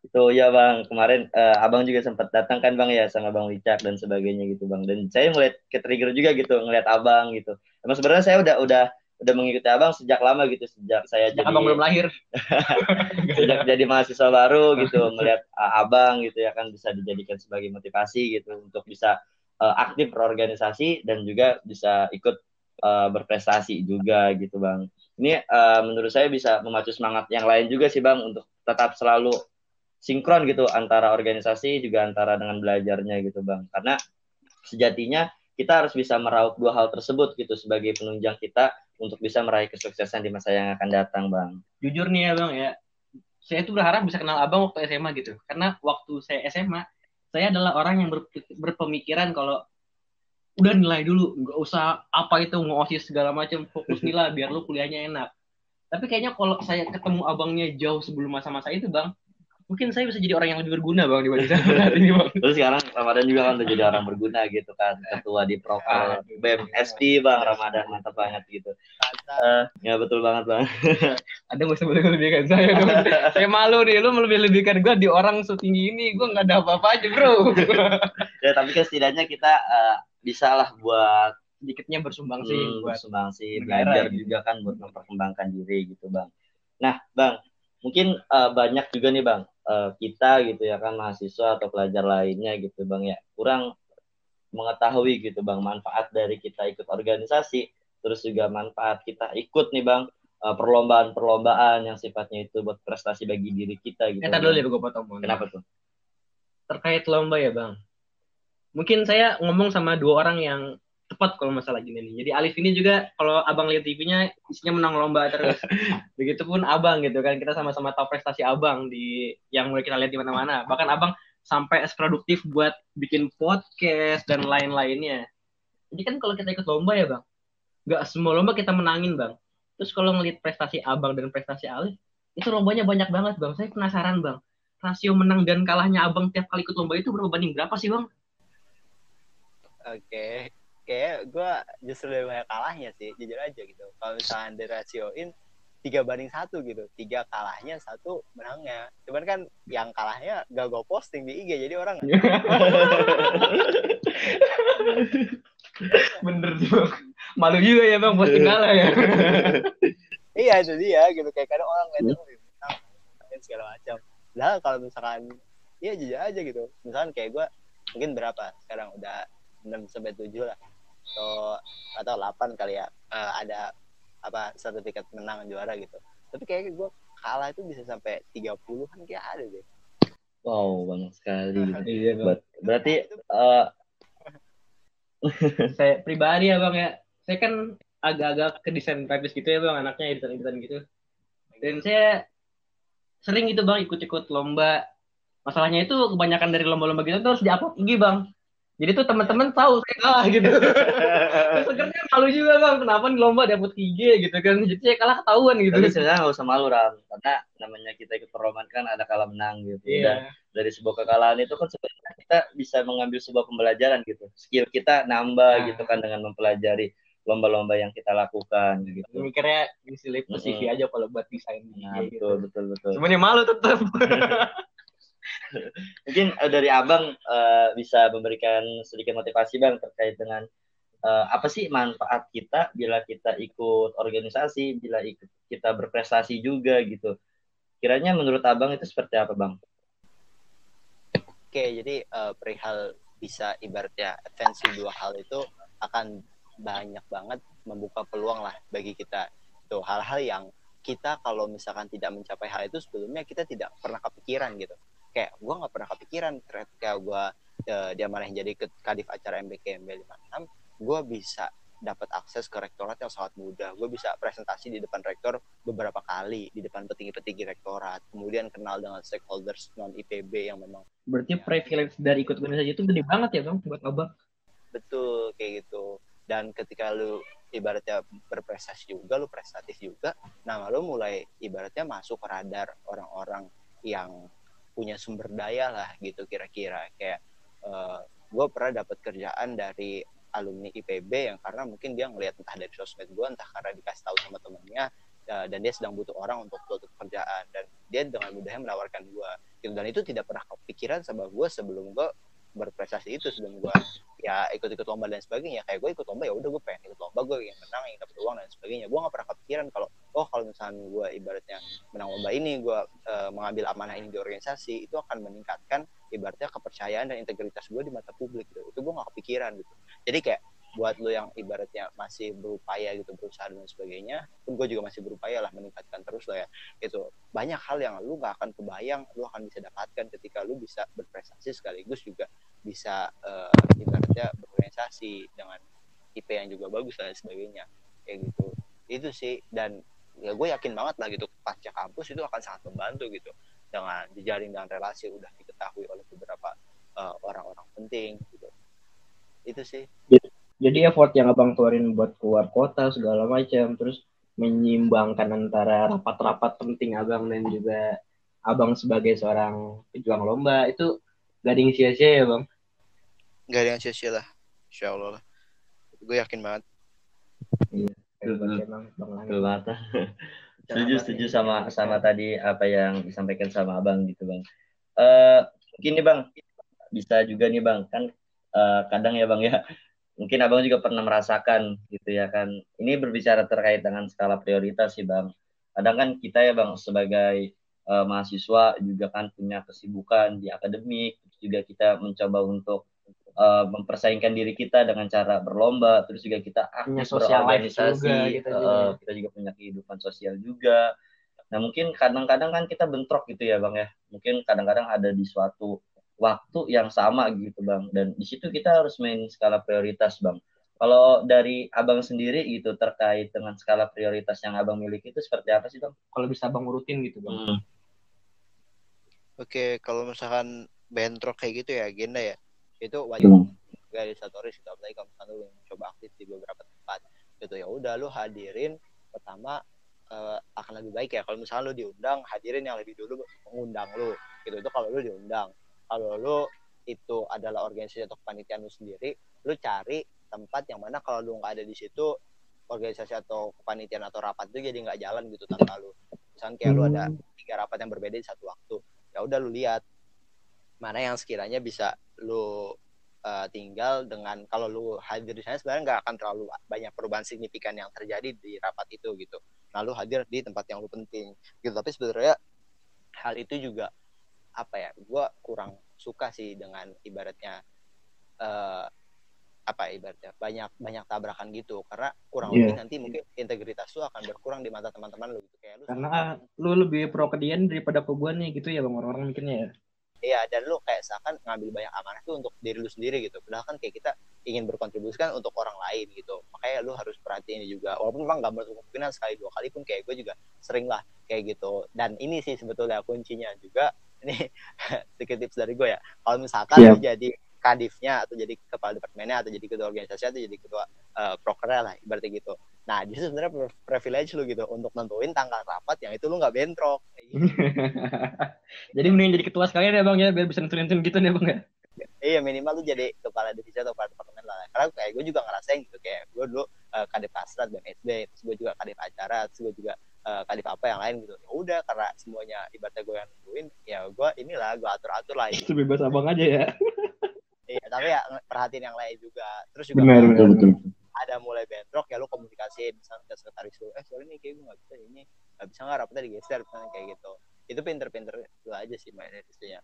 itu ya bang. Kemarin uh, abang juga sempat datang kan bang ya sama bang Wicak dan sebagainya gitu bang. Dan saya ngeliat ke trigger juga gitu ngeliat abang gitu. Emang sebenarnya saya udah udah udah mengikuti abang sejak lama gitu sejak saya sejak jadi abang belum lahir. Sejak jadi mahasiswa baru gitu melihat uh, abang gitu ya kan bisa dijadikan sebagai motivasi gitu untuk bisa uh, aktif berorganisasi dan juga bisa ikut uh, berprestasi juga gitu bang ini uh, menurut saya bisa memacu semangat yang lain juga sih bang untuk tetap selalu sinkron gitu antara organisasi juga antara dengan belajarnya gitu bang. Karena sejatinya kita harus bisa meraup dua hal tersebut gitu sebagai penunjang kita untuk bisa meraih kesuksesan di masa yang akan datang bang. Jujur nih ya bang ya. Saya tuh berharap bisa kenal abang waktu SMA gitu. Karena waktu saya SMA saya adalah orang yang berpemikiran kalau udah nilai dulu nggak usah apa itu ngosis segala macam fokus nilai biar lu kuliahnya enak. Tapi kayaknya kalau saya ketemu abangnya jauh sebelum masa-masa itu bang mungkin saya bisa jadi orang yang lebih berguna bang dibanding saya saat ini bang. Terus sekarang Ramadan juga kan udah jadi orang berguna gitu kan ketua di Proker BEM SP bang Ramadan mantap banget gitu. Uh, ya betul banget bang. Ada nggak usah lebihkan saya dong saya malu nih lu lebih lebihkan gue di orang setinggi ini gue nggak ada apa-apa aja bro. Ya tapi kan setidaknya kita uh, bisa lah buat sedikitnya bersumbang sih hmm, buat bersumbang sih belajar gitu. juga kan buat memperkembangkan diri gitu bang nah bang mungkin uh, banyak juga nih bang uh, kita gitu ya kan mahasiswa atau pelajar lainnya gitu bang ya kurang mengetahui gitu bang manfaat dari kita ikut organisasi terus juga manfaat kita ikut nih bang uh, perlombaan-perlombaan yang sifatnya itu buat prestasi bagi diri kita gitu. Eh, dulu ya gue potong. Kenapa tuh? Terkait lomba ya bang mungkin saya ngomong sama dua orang yang tepat kalau masalah gini nih. Jadi Alif ini juga kalau abang lihat TV-nya isinya menang lomba terus. Begitupun abang gitu kan kita sama-sama tahu prestasi abang di yang mulai kita lihat di mana-mana. Bahkan abang sampai produktif buat bikin podcast dan lain-lainnya. Jadi kan kalau kita ikut lomba ya bang, nggak semua lomba kita menangin bang. Terus kalau ngelihat prestasi abang dan prestasi Alif, itu lombanya banyak banget bang. Saya penasaran bang, rasio menang dan kalahnya abang tiap kali ikut lomba itu berapa banding berapa sih bang? Oke, kayak gue justru lebih banyak kalahnya sih, jujur aja gitu. Kalau misalnya dirasioin tiga banding satu gitu, tiga kalahnya, satu menangnya. Cuman kan yang kalahnya gak gue posting di IG, jadi orang Bener sih bang. Malu juga ya bang posting kalah ya. iya itu dia gitu kayak kadang orang ngeliat oh menang segala macam. Lah kalau misalkan iya jujur aja gitu. Misalkan kayak gue mungkin berapa sekarang udah 6 sampai 7 lah. Atau atau 8 kali ya. Uh, ada apa sertifikat menang juara gitu. Tapi kayak gue kalah itu bisa sampai 30 kan kayak ada deh. Wow banyak sekali. Iya Ber berarti uh... saya pribadi ya bang ya. Saya kan agak-agak ke desain grafis gitu ya bang anaknya editan-editan gitu. Dan saya sering gitu bang ikut-ikut lomba. Masalahnya itu kebanyakan dari lomba-lomba gitu tuh harus diupload IG bang jadi tuh teman-teman tahu saya kalah gitu. Sebenarnya malu juga bang, kenapa nih lomba dapet tiga gitu kan. Jadi saya kalah ketahuan gitu. Tapi sebenarnya nggak usah malu Ram, karena namanya kita ikut perlombaan kan ada kalah menang gitu. Yeah. Dan dari sebuah kekalahan itu kan sebenarnya kita bisa mengambil sebuah pembelajaran gitu. Skill kita nambah nah. gitu kan dengan mempelajari lomba-lomba yang kita lakukan gitu. Mikirnya isi live CV aja kalau buat desain. Nah, gitu. betul, betul, betul. Semuanya malu tetap. Mungkin uh, dari Abang uh, bisa memberikan sedikit motivasi Bang terkait dengan uh, apa sih manfaat kita bila kita ikut organisasi, bila ikut kita berprestasi juga gitu. Kiranya menurut Abang itu seperti apa Bang? Oke, jadi uh, perihal bisa ibaratnya advance dua hal itu akan banyak banget membuka peluang lah bagi kita tuh hal-hal yang kita kalau misalkan tidak mencapai hal itu sebelumnya kita tidak pernah kepikiran gitu kayak gue nggak pernah kepikiran ketika gue uh, dia malah jadi ke kadif acara MBKMB 56 gue bisa dapat akses ke rektorat yang sangat mudah. Gue bisa presentasi di depan rektor beberapa kali di depan petinggi-petinggi rektorat. Kemudian kenal dengan stakeholders non IPB yang memang berarti privilege dari ikut organisasi itu gede banget ya bang buat abang betul kayak gitu. Dan ketika lu ibaratnya berprestasi juga lu prestatif juga nah lu mulai ibaratnya masuk radar orang-orang yang punya sumber daya lah gitu kira-kira. Kayak uh, eh, gue pernah dapat kerjaan dari alumni IPB yang karena mungkin dia ngelihat entah dari sosmed gue entah karena dikasih tahu sama temennya uh, dan dia sedang butuh orang untuk suatu pekerjaan. Dan dia dengan mudahnya menawarkan gue gitu. Dan itu tidak pernah kepikiran sama gue sebelum gue berprestasi itu sebelum gue ya ikut-ikut lomba dan sebagainya. Kayak gue ikut lomba ya udah gue pengen ikut lomba gue yang menang yang dapat uang dan sebagainya. Gue nggak pernah kepikiran kalau oh kalau misalnya gue ibaratnya menang lomba ini gue uh, mengambil amanah ini di organisasi itu akan meningkatkan ibaratnya kepercayaan dan integritas gue di mata publik gitu. Itu gue nggak kepikiran gitu. Jadi kayak buat lo yang ibaratnya masih berupaya gitu berusaha dan sebagainya pun gue juga masih berupaya lah meningkatkan terus lah ya. Itu banyak hal yang lu nggak akan kebayang lu akan bisa dapatkan ketika lu bisa berprestasi sekaligus juga bisa uh, ibaratnya berorganisasi dengan IP yang juga bagus dan sebagainya. Kayak gitu. Itu sih. Dan ya gue yakin banget lah gitu pasca kampus itu akan sangat membantu gitu. Dengan dijaring dengan relasi udah diketahui oleh beberapa uh, orang-orang penting gitu. Itu sih jadi effort yang abang keluarin buat keluar kota segala macam. Terus menyimbangkan antara rapat-rapat penting abang dan juga abang sebagai seorang pejuang lomba itu gak ada yang sia-sia ya bang? Gak ada yang sia-sia lah. Insya Allah lah. Gue yakin banget. Iya betul banget. setuju setuju sama sama tadi apa yang disampaikan sama abang gitu bang. Uh, mungkin nih bang. Bisa juga nih bang. Kan uh, kadang ya bang ya mungkin abang juga pernah merasakan gitu ya kan. Ini berbicara terkait dengan skala prioritas sih bang. Kadang kan kita ya bang sebagai uh, mahasiswa juga kan punya kesibukan di akademik. Juga kita mencoba untuk uh, mempersaingkan diri kita dengan cara berlomba. Terus juga kita aktif berorganisasi. juga, kita, uh, juga. kita juga punya kehidupan sosial juga. Nah mungkin kadang-kadang kan kita bentrok gitu ya bang ya. Mungkin kadang-kadang ada di suatu waktu yang sama gitu bang. Dan di situ kita harus main skala prioritas bang. Kalau dari abang sendiri gitu terkait dengan skala prioritas yang abang miliki itu seperti apa sih bang? Kalau bisa abang urutin gitu bang. Hmm. oke kalau misalkan bentrok kayak gitu ya agenda ya itu wajib hmm. organisatoris gitu. Apalagi kalau misalnya lu coba aktif di beberapa tempat gitu ya. Udah lu hadirin pertama uh, akan lebih baik ya. Kalau misalnya lu diundang hadirin yang lebih dulu mengundang lu gitu. Itu kalau lu diundang kalau lu itu adalah organisasi atau kepanitiaan lu sendiri lu cari tempat yang mana kalau lu nggak ada di situ organisasi atau kepanitiaan atau rapat itu jadi nggak jalan gitu tanpa lu misalnya kayak hmm. lu ada hmm. tiga rapat yang berbeda di satu waktu ya udah lu lihat mana yang sekiranya bisa lu uh, tinggal dengan kalau lu hadir di sana sebenarnya nggak akan terlalu banyak perubahan signifikan yang terjadi di rapat itu gitu. Lalu hadir di tempat yang lu penting gitu. Tapi sebenarnya hal itu juga apa ya gue kurang suka sih dengan ibaratnya uh, apa ibaratnya banyak banyak tabrakan gitu. Karena kurang yeah. lebih nanti mungkin integritas lu akan berkurang di mata teman-teman lu gitu. Kayak lu karena lu lebih pro ke daripada ke nih gitu ya bang. Orang-orang mikirnya ya. Iya dan lu kayak seakan ngambil banyak amanah itu untuk diri lu sendiri gitu. Padahal kan kayak kita ingin berkontribusi kan untuk orang lain gitu. Makanya lu harus perhatiin juga. Walaupun memang gak kemungkinan sekali dua kali pun kayak gue juga sering lah kayak gitu. Dan ini sih sebetulnya kuncinya juga ini sedikit tips dari gue ya. Kalau misalkan yeah. lu jadi kadifnya atau jadi kepala departemennya atau jadi ketua organisasi atau jadi ketua uh, prokernya lah ibaratnya gitu. Nah justru sebenarnya privilege lu gitu untuk nentuin tanggal rapat yang itu lu nggak bentrok. Jadi mending jadi ketua sekalian ya bang ya biar bisa nentuin nentuin gitu nih bang ya? Iya minimal lu jadi kepala divisi atau kepala departemen lah. Karena kayak gue juga ngerasain gitu kayak gue dulu uh, kadif asrat BMSD terus gue juga kadif acara terus gue juga uh, kadif apa yang lain gitu. Ya udah karena semuanya ibaratnya gue yang nentuin ya gue inilah gue atur atur lah itu bebas abang aja ya. Iya tapi ya perhatiin yang lain juga. Terus juga benar, benar, betul. ada mulai bentrok ya lu komunikasi misalnya ke sekretaris lu eh soalnya nih kayak gue nggak bisa ini nggak bisa nggak rapatnya digeser misalnya kayak gitu. Itu pinter-pinter lu aja sih main itu ya.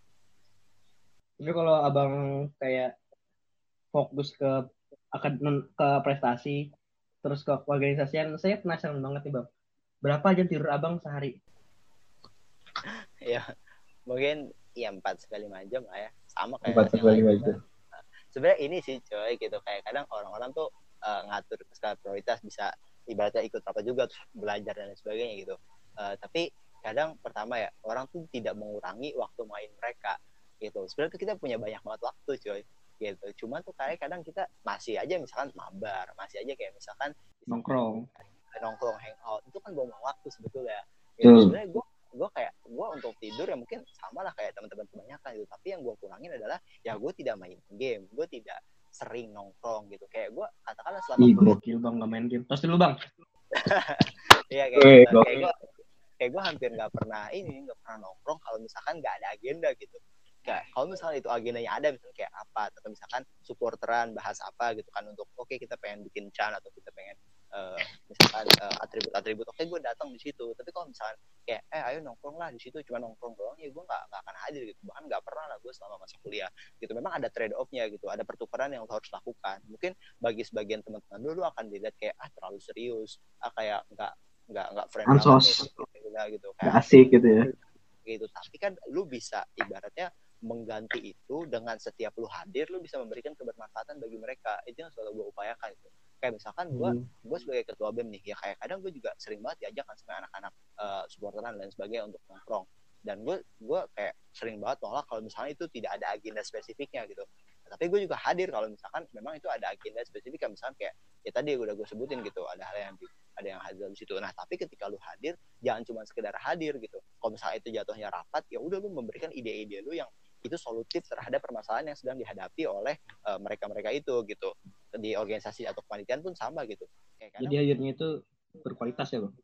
Tapi kalau abang kayak fokus ke akad ke prestasi terus ke organisasian saya penasaran banget nih bang berapa jam tidur abang sehari? Ya mungkin ya empat sekali lima jam lah ya. Sama kayak Empat sekali lima jam. Nah, sebenarnya ini sih coy gitu. Kayak kadang orang-orang tuh eh, ngatur skala prioritas bisa ibaratnya ikut apa juga terus belajar dan lain sebagainya gitu. Eh, tapi kadang pertama ya orang tuh tidak mengurangi waktu main mereka gitu. Sebenarnya tuh kita punya banyak banget waktu coy gitu. Cuman tuh kayak kadang kita masih aja misalkan mabar masih aja kayak misalkan nongkrong nongkrong hangout. Itu kan buang waktu sebetulnya. Betul. gitu. sebenarnya gue gue kayak gue untuk tidur ya mungkin sama lah kayak teman-teman kebanyakan gitu. Tapi yang gue kurangin adalah ya gue tidak main game. Gue tidak sering nongkrong gitu. Kayak gue katakanlah selama Ih, gokil bang nggak main game. Terus dulu bang? Iya kayak Weh, gitu. kayak gue kayak gue hampir nggak pernah ini nggak pernah nongkrong kalau misalkan nggak ada agenda gitu. Kayak kalau misalnya itu agendanya ada misalnya kayak apa atau misalkan supporteran bahas apa gitu kan untuk oke kita pengen bikin chan atau kita pengen eh, misalkan eh, atribut-atribut oke gue datang di situ. Tapi kalau misalkan kayak eh ayo nongkrong lah di situ cuma nongkrong doang ya gue nggak nggak akan hadir gitu. Bahkan nggak pernah lah gue selama masa kuliah gitu. Memang ada trade offnya gitu ada pertukaran yang lo harus lakukan mungkin bagi sebagian teman-teman dulu akan dilihat kayak ah terlalu serius ah kayak nggak nggak nggak friend banget Ansos. nih, gitu, gitu Nggak kayak asik gitu ya. Gitu. Tapi kan lu bisa ibaratnya mengganti itu dengan setiap lu hadir lu bisa memberikan kebermanfaatan bagi mereka. Itu yang selalu gue upayakan itu kayak misalkan gue Hmm. gue sebagai ketua bem nih ya kayak kadang gue juga sering banget diajak kan sama anak-anak eh, supporteran dan sebagainya untuk nongkrong. Dan gue gue kayak sering banget nolak kalau misalnya itu tidak ada agenda spesifiknya gitu. Tapi gue juga hadir kalau misalkan memang itu ada agenda spesifik kan misalkan kayak ya tadi udah gue sebutin gitu ada hal yang ada yang hadir di situ. Nah tapi ketika lu hadir jangan cuma sekedar hadir gitu. Kalau misalnya itu jatuhnya rapat ya udah lu memberikan ide-ide lu yang itu solutif terhadap permasalahan yang sedang dihadapi oleh eh, mereka-mereka itu gitu. Di organisasi atau kepanitiaan pun sama gitu. Kayak kadang jadi hadirnya itu berkualitas ya bang?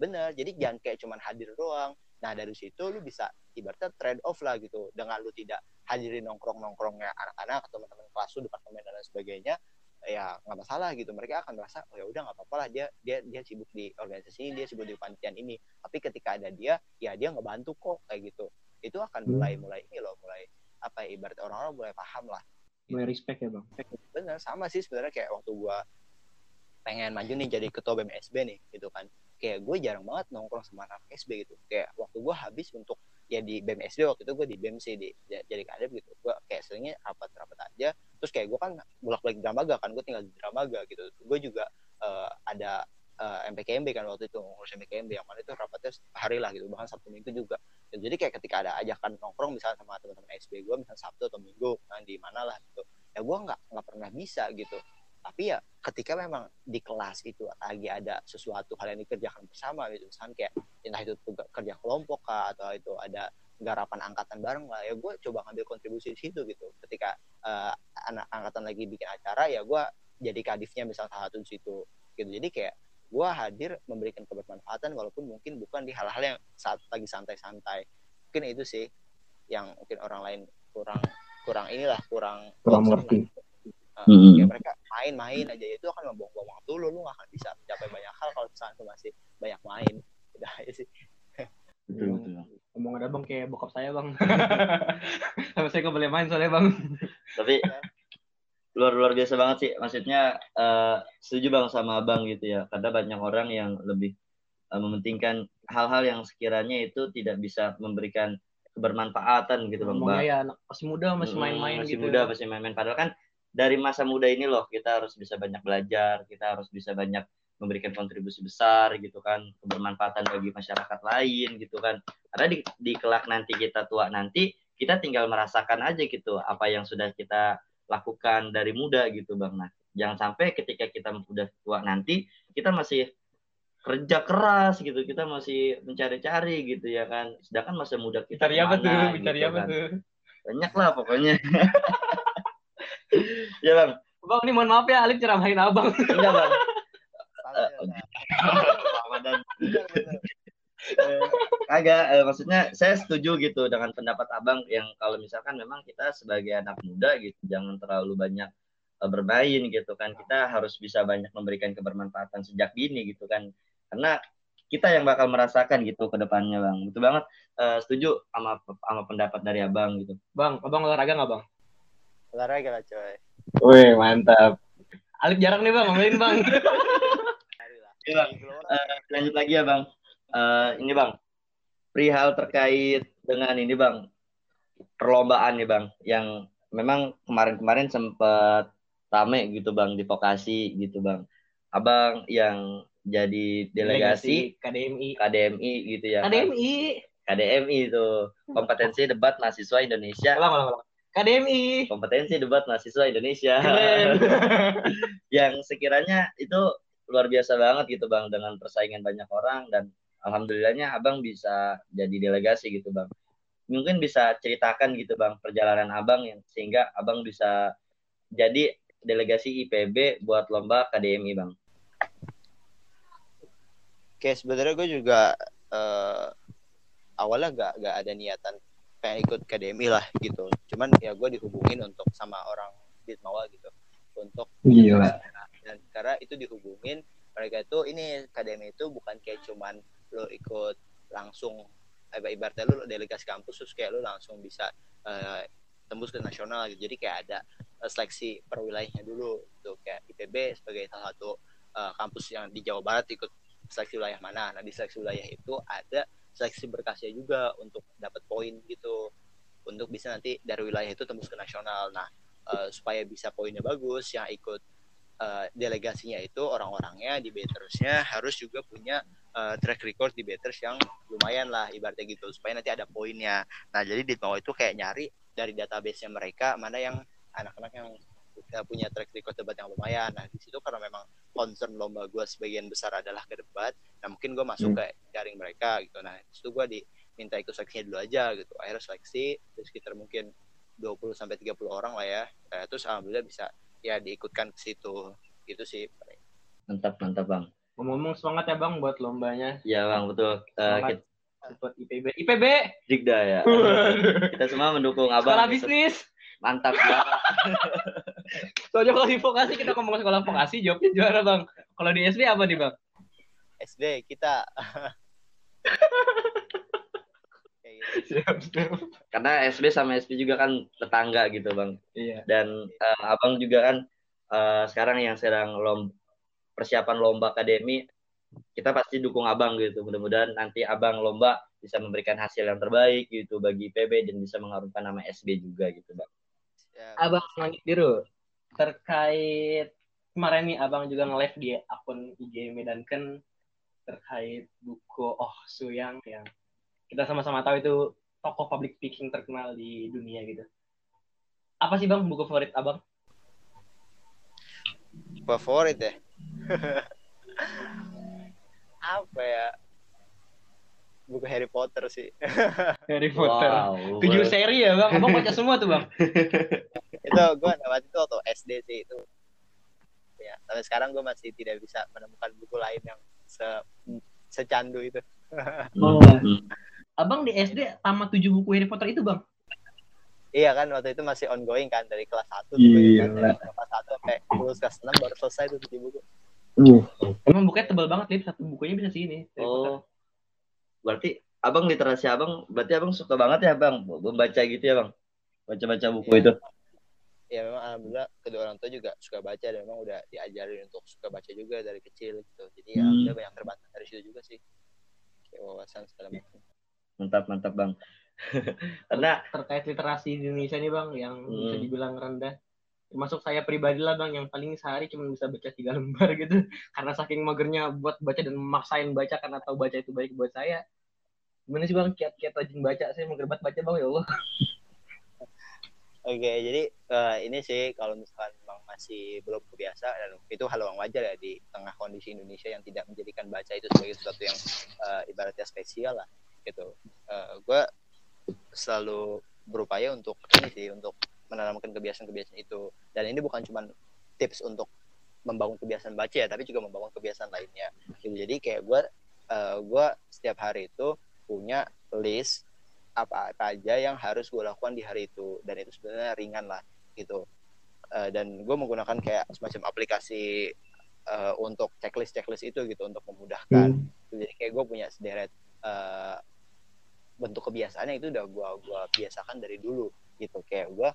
Bener jadi jangan kayak cuman hadir doang. Nah dari situ lu bisa ibaratnya trade off lah gitu. Dengan lu tidak hadirin nongkrong nongkrongnya anak-anak atau teman-teman kelas lu departemen dan lain sebagainya ya nggak masalah gitu. Mereka akan merasa oh ya udah nggak apa-apa lah dia dia dia sibuk di organisasi ini dia sibuk di panitian ini. Tapi ketika ada dia ya dia ngebantu kok kayak gitu itu akan Hmm. mulai mulai ini loh mulai apa ya ibarat orang-orang mulai paham lah mulai respect ya bang? Bener sama sih sebenarnya kayak waktu gua pengen maju nih jadi ketua BMSB nih gitu kan. Kayak gue jarang banget nongkrong sama anak SB gitu. Kayak waktu gua habis untuk ya di BMSB waktu itu gue di BEM sih di jadi kadep gitu. Gue kayak seringnya rapat-rapat aja. Terus kayak gue kan bolak-balik Dramaga kan gue tinggal di Dramaga gitu. Gue juga eh, ada eh, MPKMB kan waktu itu ngurus MPKMB yang mana itu rapatnya hari lah gitu bahkan Sabtu Minggu juga. Dan jadi kayak ketika ada ajakan nongkrong misalnya sama teman-teman SB gue misalnya Sabtu atau Minggu nah, di mana lah gitu. Ya gue nggak nggak pernah bisa gitu. Tapi ya ketika memang di kelas itu lagi ada sesuatu hal yang dikerjakan bersama gitu misalnya kayak entah itu tugas kerja kelompok kah atau itu ada garapan angkatan bareng lah ya gue coba ngambil kontribusi di situ gitu. Ketika eh, anak angkatan lagi bikin acara ya gue jadi kadifnya misalnya salah satu di situ gitu. Jadi kayak gue hadir memberikan kebermanfaatan walaupun mungkin bukan di hal-hal yang saat lagi santai-santai. Mungkin itu sih yang mungkin orang lain kurang kurang inilah kurang kurang ngerti. Uh, Hmm. kayak mereka main-main aja itu akan membuang-buang waktu lu lu gak akan bisa mencapai banyak hal kalau misalnya lu masih banyak main. Udah aja sih. Betul, betul, ngomong ada bang kayak bokap saya bang. Sama saya nggak boleh main soalnya bang. Tapi luar luar biasa banget sih. Maksudnya eh, setuju bang sama abang gitu ya. Karena banyak orang yang lebih eh, mementingkan hal-hal yang sekiranya itu tidak bisa memberikan kebermanfaatan gitu bang. Bang. ya anak masih muda masih main-main masih gitu muda masih main-main padahal kan dari masa muda ini loh kita harus bisa banyak belajar kita harus bisa banyak memberikan kontribusi besar gitu kan kebermanfaatan bagi masyarakat lain gitu kan karena di, di kelak nanti kita tua nanti kita tinggal merasakan aja gitu apa yang sudah kita lakukan dari muda gitu bang. Nah jangan sampai ketika kita udah tua nanti kita masih kerja keras gitu kita masih mencari-cari gitu ya kan. Sedangkan masa muda kita cari apa tuh? ke mana cari gitu apa kan. tuh? Banyak lah pokoknya. Ya bang. Bang ini mohon maaf ya Alif ceramahin abang. Enggak bang. Salah. Ramadan Eh, kagak eh, maksudnya saya setuju gitu dengan pendapat abang yang kalau misalkan memang kita sebagai anak muda gitu jangan terlalu banyak eh, bermain gitu kan kita harus bisa banyak memberikan kebermanfaatan sejak dini gitu kan karena kita yang bakal merasakan gitu ke depannya bang betul banget Eh, setuju sama sama pendapat dari abang gitu bang abang olahraga nggak bang olahraga lah coy Wih, mantap. Alif jarang nih bang, ngomelin bang. Iya, Bang. Eh, lanjut lagi ya bang. Eh, ini bang, perihal terkait dengan ini bang, perlombaan nih bang, yang memang kemarin-kemarin sempat rame gitu bang di vokasi gitu bang. Abang yang jadi delegasi KDMI. KDMI gitu ya. KDMI. KDMI itu kompetensi debat mahasiswa Indonesia. Ulang, ulang, ulang. KDMI. Kompetensi debat mahasiswa Indonesia. Yang sekiranya itu luar biasa banget gitu bang dengan persaingan banyak orang dan alhamdulillahnya abang bisa jadi delegasi gitu bang mungkin bisa ceritakan gitu bang perjalanan abang yang sehingga abang bisa jadi delegasi IPB buat lomba KDMI bang Oke, sebenarnya gue juga eh, awalnya gak, gak ada niatan pengen ikut KDMI lah gitu. Cuman ya gue dihubungin untuk sama orang Ditmawa gitu untuk Gila. dan karena itu dihubungin mereka itu ini KDMI itu bukan kayak cuman lo ikut langsung ibaratnya lo delegasi kampus terus kayak lo langsung bisa eh, tembus ke nasional gitu. Jadi kayak ada eh, seleksi per wilayahnya dulu tuh kayak IPB sebagai salah satu eh, kampus yang di Jawa Barat ikut seleksi wilayah mana. Nah, di seleksi wilayah itu ada seleksi berkasnya juga untuk dapat poin gitu. Untuk bisa nanti dari wilayah itu tembus ke nasional. Nah, eh, supaya bisa poinnya bagus, yang ikut eh, delegasinya itu orang-orangnya di Betersnya harus juga punya eh, track record di Beters yang lumayan lah ibaratnya gitu supaya nanti ada poinnya. Nah, jadi di bawah itu kayak nyari dari database-nya mereka mana yang anak-anak yang uh, punya track record debat yang lumayan. Nah, di situ karena memang concern lomba gue sebagian besar adalah ke debat, nah mungkin gue masuk ke jaring mereka gitu. Nah, di situ gue diminta ikut seleksinya dulu aja gitu. Akhirnya seleksi terus sekitar mungkin 20 sampai 30 orang lah ya. Nah, terus alhamdulillah bisa ya diikutkan ke situ. Gitu sih. mantap mantap bang Ngomong-ngomong semangat ya bang buat lombanya. ya bang betul Eh, Semangat. kita Buat IPB. IPB. Jigda ya kita semua mendukung abang Sekolah bisnis. mantap banget Soalnya kalau di vokasi kita ngomong sekolah vokasi jawabnya juara bang. Kalau di SD apa nih bang? SD kita. Siap, siap. karena SB sama SP juga kan tetangga gitu bang. Iya. dan eh, abang juga kan eh, sekarang yang sedang lom persiapan lomba akademi kita pasti dukung abang gitu. Mudah-mudahan nanti abang lomba bisa memberikan hasil yang terbaik gitu bagi PB dan bisa mengharumkan nama SB juga gitu bang. Ya, Abang Langit Biru terkait kemarin nih abang juga nge-live di akun IG Medanken terkait buku Oh Suyang yang kita sama-sama tahu itu tokoh public speaking terkenal di dunia gitu. Apa sih bang buku favorit abang? favorit ya apa ya buku Harry Potter sih Harry Potter. wow Tujuh seri ya bang. Abang baca semua tuh bang. itu gue dapat itu waktu SD sih itu ya sampai sekarang gue masih tidak bisa menemukan buku lain yang se secandu itu Hmm, Oh. Abang di SD tamat tujuh buku Harry Potter itu bang? iya kan waktu itu masih ongoing kan dari kelas 1 Gila. dari kelas 1 sampai lulus kelas 6 baru selesai tuh tujuh buku Emang bukunya tebal banget lip satu bukunya bisa Potter. oh berarti abang literasi abang berarti abang suka banget ya bang membaca gitu ya bang baca-baca buku Iya. itu ya memang alhamdulillah kedua orang tua juga suka baca dan memang udah diajarin untuk suka baca juga dari kecil gitu jadi ya Hmm. alhamdulillah banyak terbatas dari situ juga sih kayak wawasan segala macam mantap mantap bang. Karena terkait literasi di Indonesia nih bang yang bisa Hmm. dibilang rendah. Termasuk saya pribadi lah bang yang paling sehari cuma bisa baca tiga lembar gitu. Karena saking magernya buat baca dan memaksain baca karena tahu baca itu baik buat saya. Gimana sih bang? Kiat-kiat rajin baca. Saya mager banget baca bang ya Allah. Oke, jadi eh, ini sih kalau misalkan memang masih belum kebiasa dan itu hal yang wajar ya di tengah kondisi Indonesia yang tidak menjadikan baca itu sebagai sesuatu yang eh, ibaratnya spesial lah gitu. gue selalu berupaya untuk ini sih untuk menanamkan kebiasaan-kebiasaan itu dan ini bukan cuma tips untuk membangun kebiasaan baca ya tapi juga membangun kebiasaan lainnya. Gitu. Jadi kayak gue gue setiap hari itu punya list apa-apa aja yang harus gue lakukan di hari itu dan itu sebenarnya ringan lah gitu Eh, dan gue menggunakan kayak semacam aplikasi eh, untuk checklist checklist itu gitu untuk memudahkan jadi kayak gue punya sederet eh, bentuk kebiasaannya itu udah gue gua biasakan dari dulu gitu. Kayak gue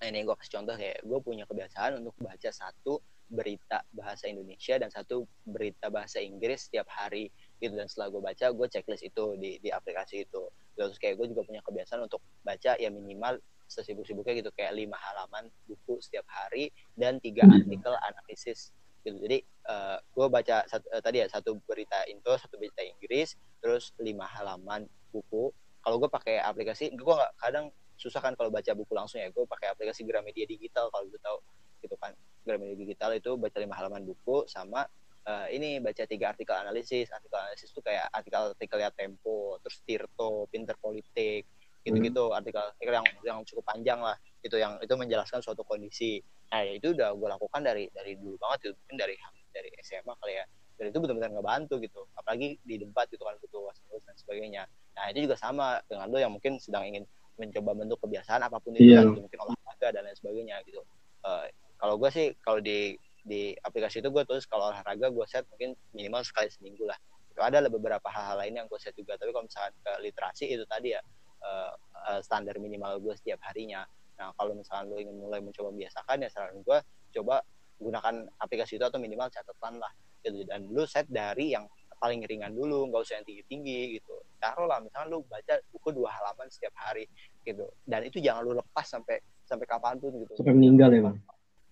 ini gue kasih contoh kayak gue punya kebiasaan untuk baca satu berita bahasa Indonesia dan satu berita bahasa Inggris setiap hari gitu. Dan setelah gue baca gue checklist itu di di aplikasi itu. Terus kayak gue juga punya kebiasaan untuk baca ya minimal sesibuk-sibuknya gitu kayak lima halaman buku setiap hari dan tiga artikel analisis gitu. Jadi uh, gue baca satu, uh, tadi ya satu berita Indo satu berita Inggris terus lima halaman buku. Kalau gue pakai aplikasi gue gak kadang susah kan kalau baca buku langsung ya. Gue pakai aplikasi Gramedia digital kalau gue tahu gitu kan. Gramedia digital itu baca lima halaman buku sama uh, ini baca tiga artikel analisis. Artikel analisis itu kayak artikel-artikelnya Tempo terus Tirto Pinter Politik gitu-gitu. Hmm. artikel, artikel yang yang cukup panjang lah. Itu yang itu menjelaskan suatu kondisi. Nah ya itu udah gue lakukan dari dari dulu banget itu mungkin dari dari SMA kali ya. Dan itu benar-benar ngebantu gitu. Apalagi di tempat gitu kan butuh wasit dan sebagainya. Nah itu juga sama dengan lo yang mungkin sedang ingin mencoba bentuk kebiasaan apa pun itu yeah. kan, mungkin olahraga dan lain sebagainya gitu. Uh, kalau gue sih kalau di di aplikasi itu gue tulis kalau olahraga gue set mungkin minimal sekali seminggu lah. Itu ada beberapa hal-hal lain yang gue set juga. Tapi kalau misalnya ke literasi itu tadi ya uh, uh, standar minimal gue setiap harinya. Nah, kalau misalnya lo ingin mulai mencoba membiasakan ya saran gue coba gunakan aplikasi itu atau minimal catatan lah gitu. Dan lu set dari yang paling ringan dulu nggak usah yang tinggi tinggi gitu. Taruh lah misalnya lu baca buku dua halaman setiap hari gitu. Dan itu jangan lu lepas sampai sampai kapan pun gitu. Sampai meninggal ya bang?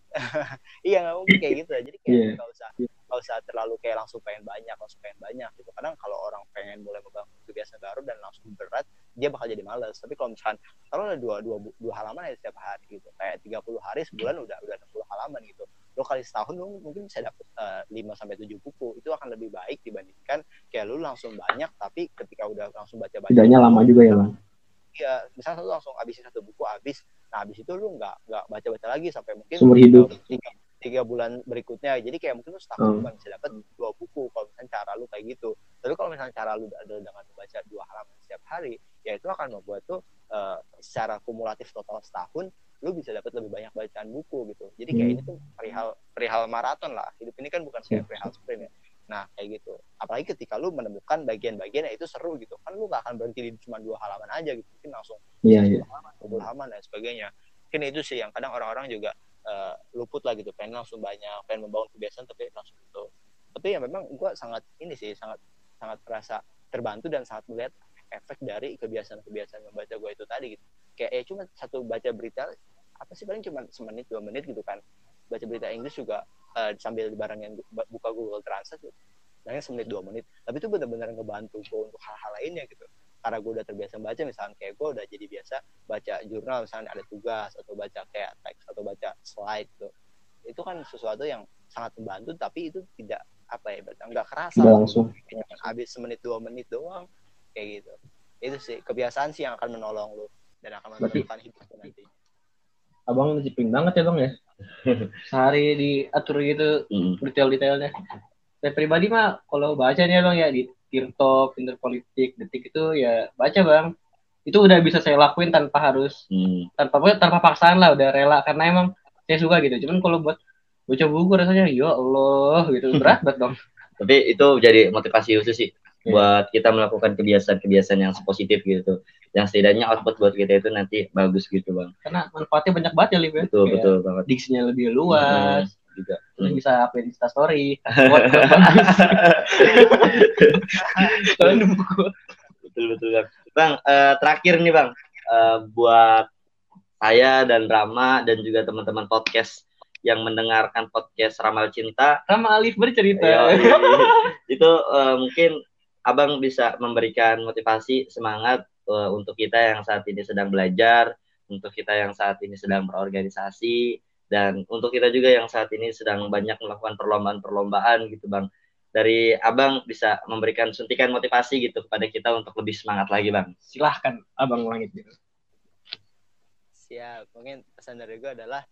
Iya nggak mungkin kayak gitu. Ya jadi kayak yeah. gak usah gak usah terlalu kayak langsung pengen banyak langsung pengen banyak gitu. Kadang kalau orang pengen mulai membangun kebiasaan baru dan langsung berat dia bakal jadi males. Tapi kalau misalkan kalau ada dua, dua, dua halaman ya setiap hari gitu. Kayak 30 hari sebulan udah udah 60 halaman gitu. Lo kali setahun lo mungkin bisa dapet uh, eh, 5 sampai tujuh buku. Itu akan lebih baik dibandingkan kayak lo langsung banyak tapi ketika udah langsung baca baca tidaknya lama juga ya bang? Iya misalnya lo langsung habisin satu buku habis. Nah habis itu lu nggak nggak baca baca lagi sampai mungkin seumur hidup. tiga, tiga bulan berikutnya jadi kayak mungkin lu setahun hmm. bisa dapat dua buku kalau misalnya cara lu kayak gitu tapi kalau misalnya cara lu adalah dengan membaca dua halaman setiap hari ya itu akan membuat tuh uh, secara kumulatif total setahun lu bisa dapat lebih banyak bacaan buku gitu jadi kayak hmm. ini tuh perihal perihal maraton lah hidup ini kan bukan kayak perihal sprint ya Nah, kayak gitu. Apalagi ketika lu menemukan bagian-bagian yang itu seru gitu. Kan lu gak akan berhenti di cuma dua halaman aja gitu. Mungkin langsung yeah, yeah. halaman, dua halaman dan sebagainya. Mungkin itu sih yang kadang orang-orang juga uh, luput lah gitu. Pengen langsung banyak, pengen membangun kebiasaan tapi langsung itu. Tapi ya memang gue sangat ini sih, sangat sangat merasa terbantu dan sangat melihat efek dari kebiasaan-kebiasaan membaca gue itu tadi gitu. Kayak ya cuma satu baca berita apa sih paling cuma semenit dua menit gitu kan baca berita Inggris juga uh, sambil barengin buka Google Translate gitu. Nanya semenit dua menit. Tapi itu benar-benar ngebantu gue untuk hal-hal lainnya gitu. Karena gue udah terbiasa baca, misalnya kayak gue udah jadi biasa baca jurnal, misalnya ada tugas atau baca kayak teks atau baca slide gitu. Itu kan sesuatu yang sangat membantu, tapi itu tidak apa ya, nggak kerasa. langsung. Habis semenit dua menit doang, kayak gitu. Itu sih kebiasaan sih yang akan menolong lo dan akan menentukan hidup nanti. Abang disiplin banget ya bang ya sehari diatur gitu mm. detail-detailnya saya pribadi mah kalau baca nih bang ya di Tirto, Pinter Politik, Detik itu ya baca bang. Itu udah bisa saya lakuin tanpa harus mm. tanpa tanpa paksaan lah udah rela. Karena emang saya suka gitu. Cuman kalau buat baca buku rasanya ya Allah gitu. Berat banget dong tapi itu jadi motivasi khusus sih yeah. buat kita melakukan kebiasaan-kebiasaan yang positif gitu. Yang setidaknya output buat kita itu nanti bagus gitu bang. Karena manfaatnya banyak banget ya Lib ya. Betul Kayak betul banget. diksinya lebih luas hmm, juga hmm. bisa upload Insta story betul betul bang bang uh, terakhir nih bang uh, buat saya dan Rama dan juga teman-teman podcast yang mendengarkan podcast Ramal Cinta. Rama Alif bercerita. itu uh, mungkin abang bisa memberikan motivasi semangat uh, untuk kita yang saat ini sedang belajar, untuk kita yang saat ini sedang berorganisasi, dan untuk kita juga yang saat ini sedang banyak melakukan perlombaan-perlombaan gitu bang. Dari abang bisa memberikan suntikan motivasi gitu kepada kita untuk lebih semangat lagi bang. Silahkan abang langit gitu. Siap, mungkin pesan dari gue adalah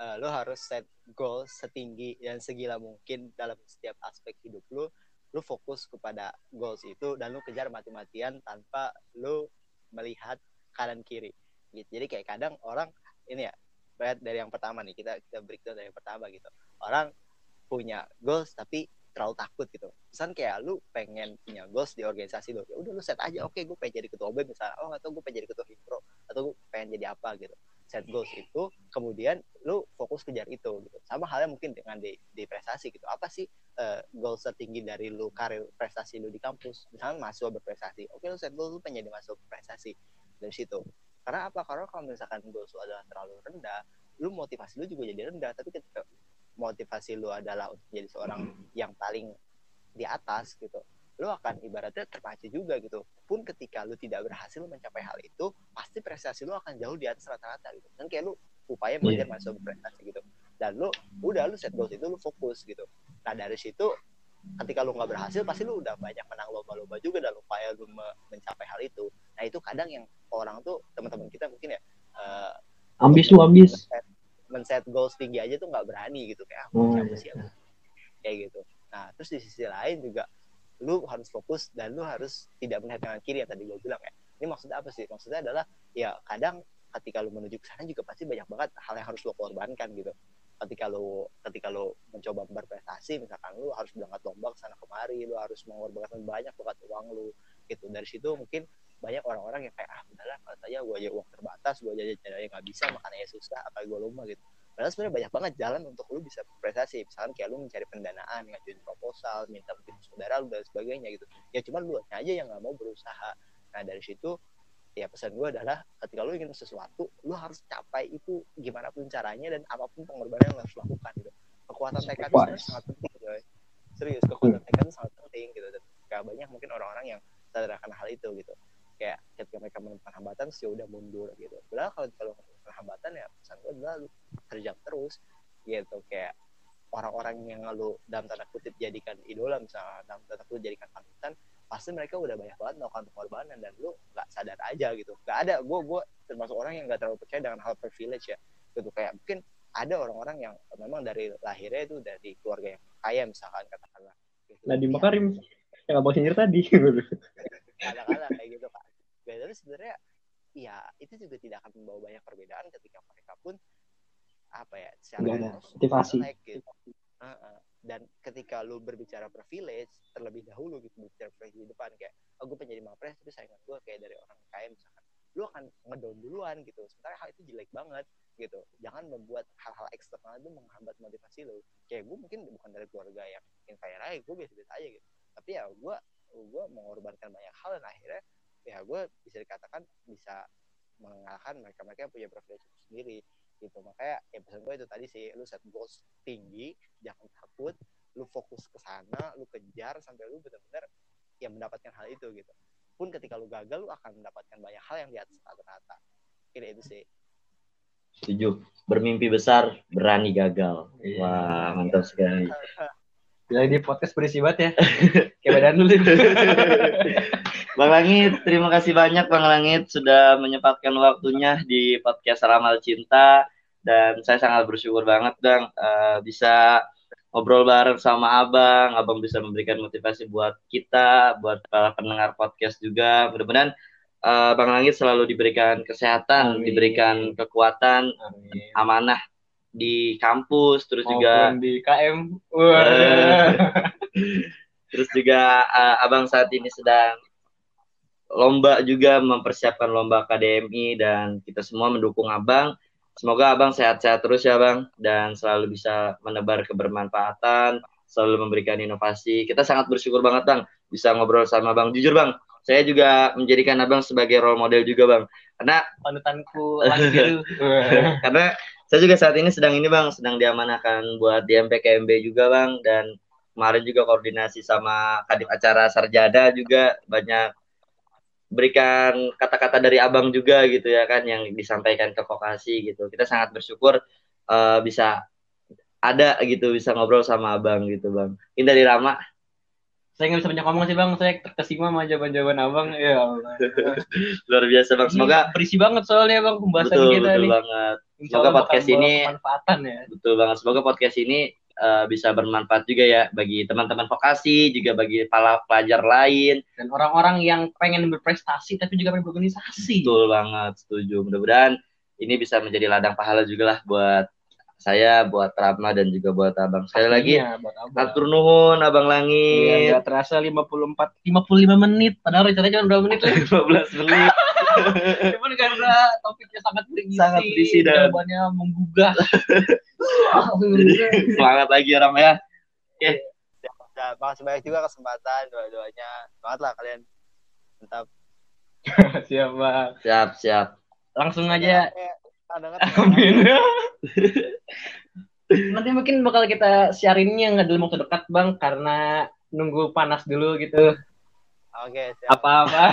uh, lo harus set goal setinggi dan segila mungkin dalam setiap aspek hidup lo lu fokus kepada goals itu dan lu kejar mati-matian tanpa lu melihat kanan kiri gitu jadi kayak kadang orang ini ya dari yang pertama nih kita kita breakdown dari yang pertama gitu. Orang punya goals tapi terlalu takut gitu. Pesan kayak lu pengen punya goals di organisasi lu ya udah lu set aja oke okay, gue pengen jadi ketua OB misalnya oh atau gue pengen jadi ketua hipro atau gue pengen jadi apa gitu. Set goals itu kemudian lu fokus kejar itu gitu. Sama halnya mungkin dengan di, di prestasi gitu. Apa sih uh, goals tertinggi dari lu karir prestasi lu di kampus? Misalnya mahasiswa berprestasi oke lu set goals lu pengen jadi mahasiswa berprestasi. Dari situ karena apa? Karena kalau misalkan goals lu adalah terlalu rendah lu motivasi lu juga jadi rendah. Tapi ketika motivasi lu adalah untuk jadi seorang yang paling di atas gitu lu akan ibaratnya terpacu juga gitu. Pun ketika lu tidak berhasil mencapai hal itu pasti prestasi lu akan jauh di atas rata-rata gitu. Kan kayak lu upaya belajar yeah. masuk berprestasi gitu. Dan lu udah lu set goals itu lu fokus gitu. Nah dari situ ketika lu nggak berhasil pasti lu udah banyak menang lomba-lomba juga dalam upaya lu mencapai hal itu nah itu kadang yang orang tuh teman-teman kita mungkin ya uh, ambis lu ambis. men-set goals tinggi aja tuh nggak berani gitu kayak oh, siapa sih iya. kayak gitu. Nah terus di sisi lain juga lu harus fokus dan lu harus tidak melihat kanan kiri yang tadi gue bilang ya ini maksudnya apa sih? Maksudnya adalah ya kadang ketika lu menuju ke sana juga pasti banyak banget hal yang harus lu korbankan gitu. Ketika lu ketika lu mencoba berprestasi misalkan lu harus berangkat lomba ke sana kemari lu harus mengorbankan banyak banget uang lu gitu. Dari situ mungkin banyak orang-orang yang kayak ah udahlah kalau saja gue aja uang terbatas gue aja caranya nggak bisa makanya susah apa gue lomba gitu Padahal sebenarnya banyak banget jalan untuk lu bisa prestasi. Misalkan kayak lu mencari pendanaan, ngajuin proposal, minta mungkin saudara lu dan sebagainya gitu. Ya cuma lu aja yang nggak mau berusaha. Nah dari situ ya pesan gue adalah ketika lu ingin sesuatu, lu harus capai itu gimana pun caranya dan apa pun pengorbanan yang harus lakukan gitu. Kekuatan tekad itu sangat penting, coy. Serius, kekuatan tekad itu sangat penting gitu. Dan gak banyak mungkin orang-orang yang sadar akan hal itu gitu. Kayak ketika mereka menemukan hambatan, sih udah mundur gitu. Padahal kalau kalau hambatan ya pesan gue adalah lu terjang terus gitu. Kayak orang-orang yang lu dalam tanda kutip jadikan idola misalnya dalam tanda kutip jadikan panutan pasti mereka udah banyak banget melakukan pengorbanan dan lu nggak sadar aja gitu. Nggak ada gue gue termasuk orang yang nggak terlalu percaya dengan hal privilege ya gitu. Kayak mungkin ada orang-orang yang memang dari lahirnya itu dari keluarga yang kaya misalkan katakanlah. Gitu. Nadiem Makarim yang abang sendiri tadi kala-kala kayak gitu kan tapi sebenarnya ya itu juga tidak akan membawa banyak perbedaan ketika mereka pun apa ya secara motivasi. gitu. uh -uh. dan ketika lu berbicara privilege terlebih dahulu gitu berbicara privilege di depan kayak oh gue pengen jadi mapres tapi saingan gue kayak dari orang kaya misalkan. Lu akan ngedown duluan gitu. Sementara hal itu jelek banget gitu. Jangan membuat hal-hal eksternal itu menghambat motivasi lu. Kayak gue mungkin bukan dari keluarga yang kaya raya gue biasa-biasa aja gitu. Tapi ya gue gue mengorbankan banyak hal dan akhirnya ya gue bisa dikatakan bisa mengalahkan mereka-mereka yang punya privilege sendiri gitu. Makanya ya pesan gue itu tadi sih lu set goals tinggi jangan takut lu fokus ke sana lu kejar sampai lu benar-benar ya mendapatkan hal itu gitu. Pun ketika lu gagal lu akan mendapatkan banyak hal yang di atas rata-rata. Kira itu sih. Setuju. Bermimpi besar berani gagal. Iya. wah mantap sekali. Ya ini podcast berisi banget ya. Kayak badan dulu. Bang Langit, terima kasih banyak Bang Langit sudah menyempatkan waktunya di podcast Ramal Cinta dan saya sangat bersyukur banget Bang uh, bisa ngobrol bareng sama Abang, Abang bisa memberikan motivasi buat kita, buat para pendengar podcast juga. Mudah-mudahan uh, Bang Langit selalu diberikan kesehatan, Amin. diberikan kekuatan, Amin. amanah di kampus, terus Maupun juga di KM. Uh, terus juga uh, Abang saat ini sedang lomba juga mempersiapkan lomba akademi dan kita semua mendukung abang. Semoga abang sehat-sehat terus ya bang dan selalu bisa menebar kebermanfaatan, selalu memberikan inovasi. Kita sangat bersyukur banget bang bisa ngobrol sama bang. Jujur bang, saya juga menjadikan abang sebagai role model juga bang. Karena panutanku gitu. Karena saya juga saat ini sedang ini bang, sedang diamanahkan buat di MPKMB juga bang dan kemarin juga koordinasi sama kadip acara Sarjada juga banyak berikan kata-kata dari abang juga gitu ya kan yang disampaikan ke vokasi gitu. Kita sangat bersyukur uh, bisa ada gitu bisa ngobrol sama abang gitu bang. Ini dari Rama. Saya nggak bisa banyak ngomong sih bang. Saya terkesima sama jawaban-jawaban abang. Ya luar biasa bang. Semoga berisi banget soalnya bang pembahasan betul, kita betul nih. banget. Semoga podcast ini ya. Betul banget. Semoga podcast ini uh, bisa bermanfaat juga ya bagi teman-teman vokasi, juga bagi para pelajar lain dan orang-orang yang pengen berprestasi tapi juga pengen berorganisasi. Betul banget, setuju. Mudah-mudahan ini bisa menjadi ladang pahala juga lah buat saya, buat Rama dan juga buat Abang. Sekali lagi, atur nuhun Abang Langit. Iya, terasa 54 55 menit padahal rencananya cuma berapa menit? 15 menit. Cuman karena topiknya sangat berisi, Sangat berisi dan- jawabannya menggugah. Semangat lagi Ram ya. Nah, makasih banyak juga kesempatan doa-doanya. Semangat lah kalian. Mantap. Siap bang. Siap, siap. Langsung aja. Eh, Pandangan Amin. Nanti mungkin bakal kita siarinnya nggak dalam waktu dekat bang, karena nunggu panas dulu gitu. Oke, siap. Apa-apa.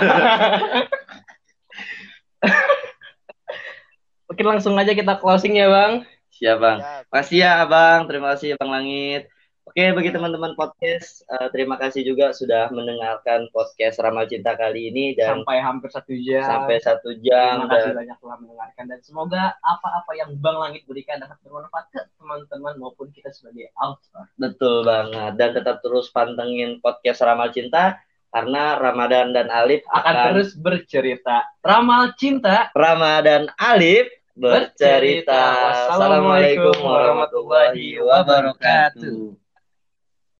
Mungkin langsung aja kita closing ya bang. Siap, Bang. Siap. Makasih ya, Abang. Terima kasih, Bang Langit. Oke, bagi teman-teman podcast, eh, terima kasih juga sudah mendengarkan podcast Ramal Cinta kali ini dan Sampai hampir satu jam. sampai satu jam Terima kasih dan banyak telah mendengarkan dan semoga apa-apa yang Bang Langit berikan dapat bermanfaat ke teman-teman maupun kita sebagai author. betul banget dan tetap terus pantengin podcast Ramal Cinta karena Ramadan dan Alif Akan terus bercerita. Ramal cinta. Ramadan Alif bercerita. Bercerita. Wassalamualaikum warahmatullahi wabarakatuh.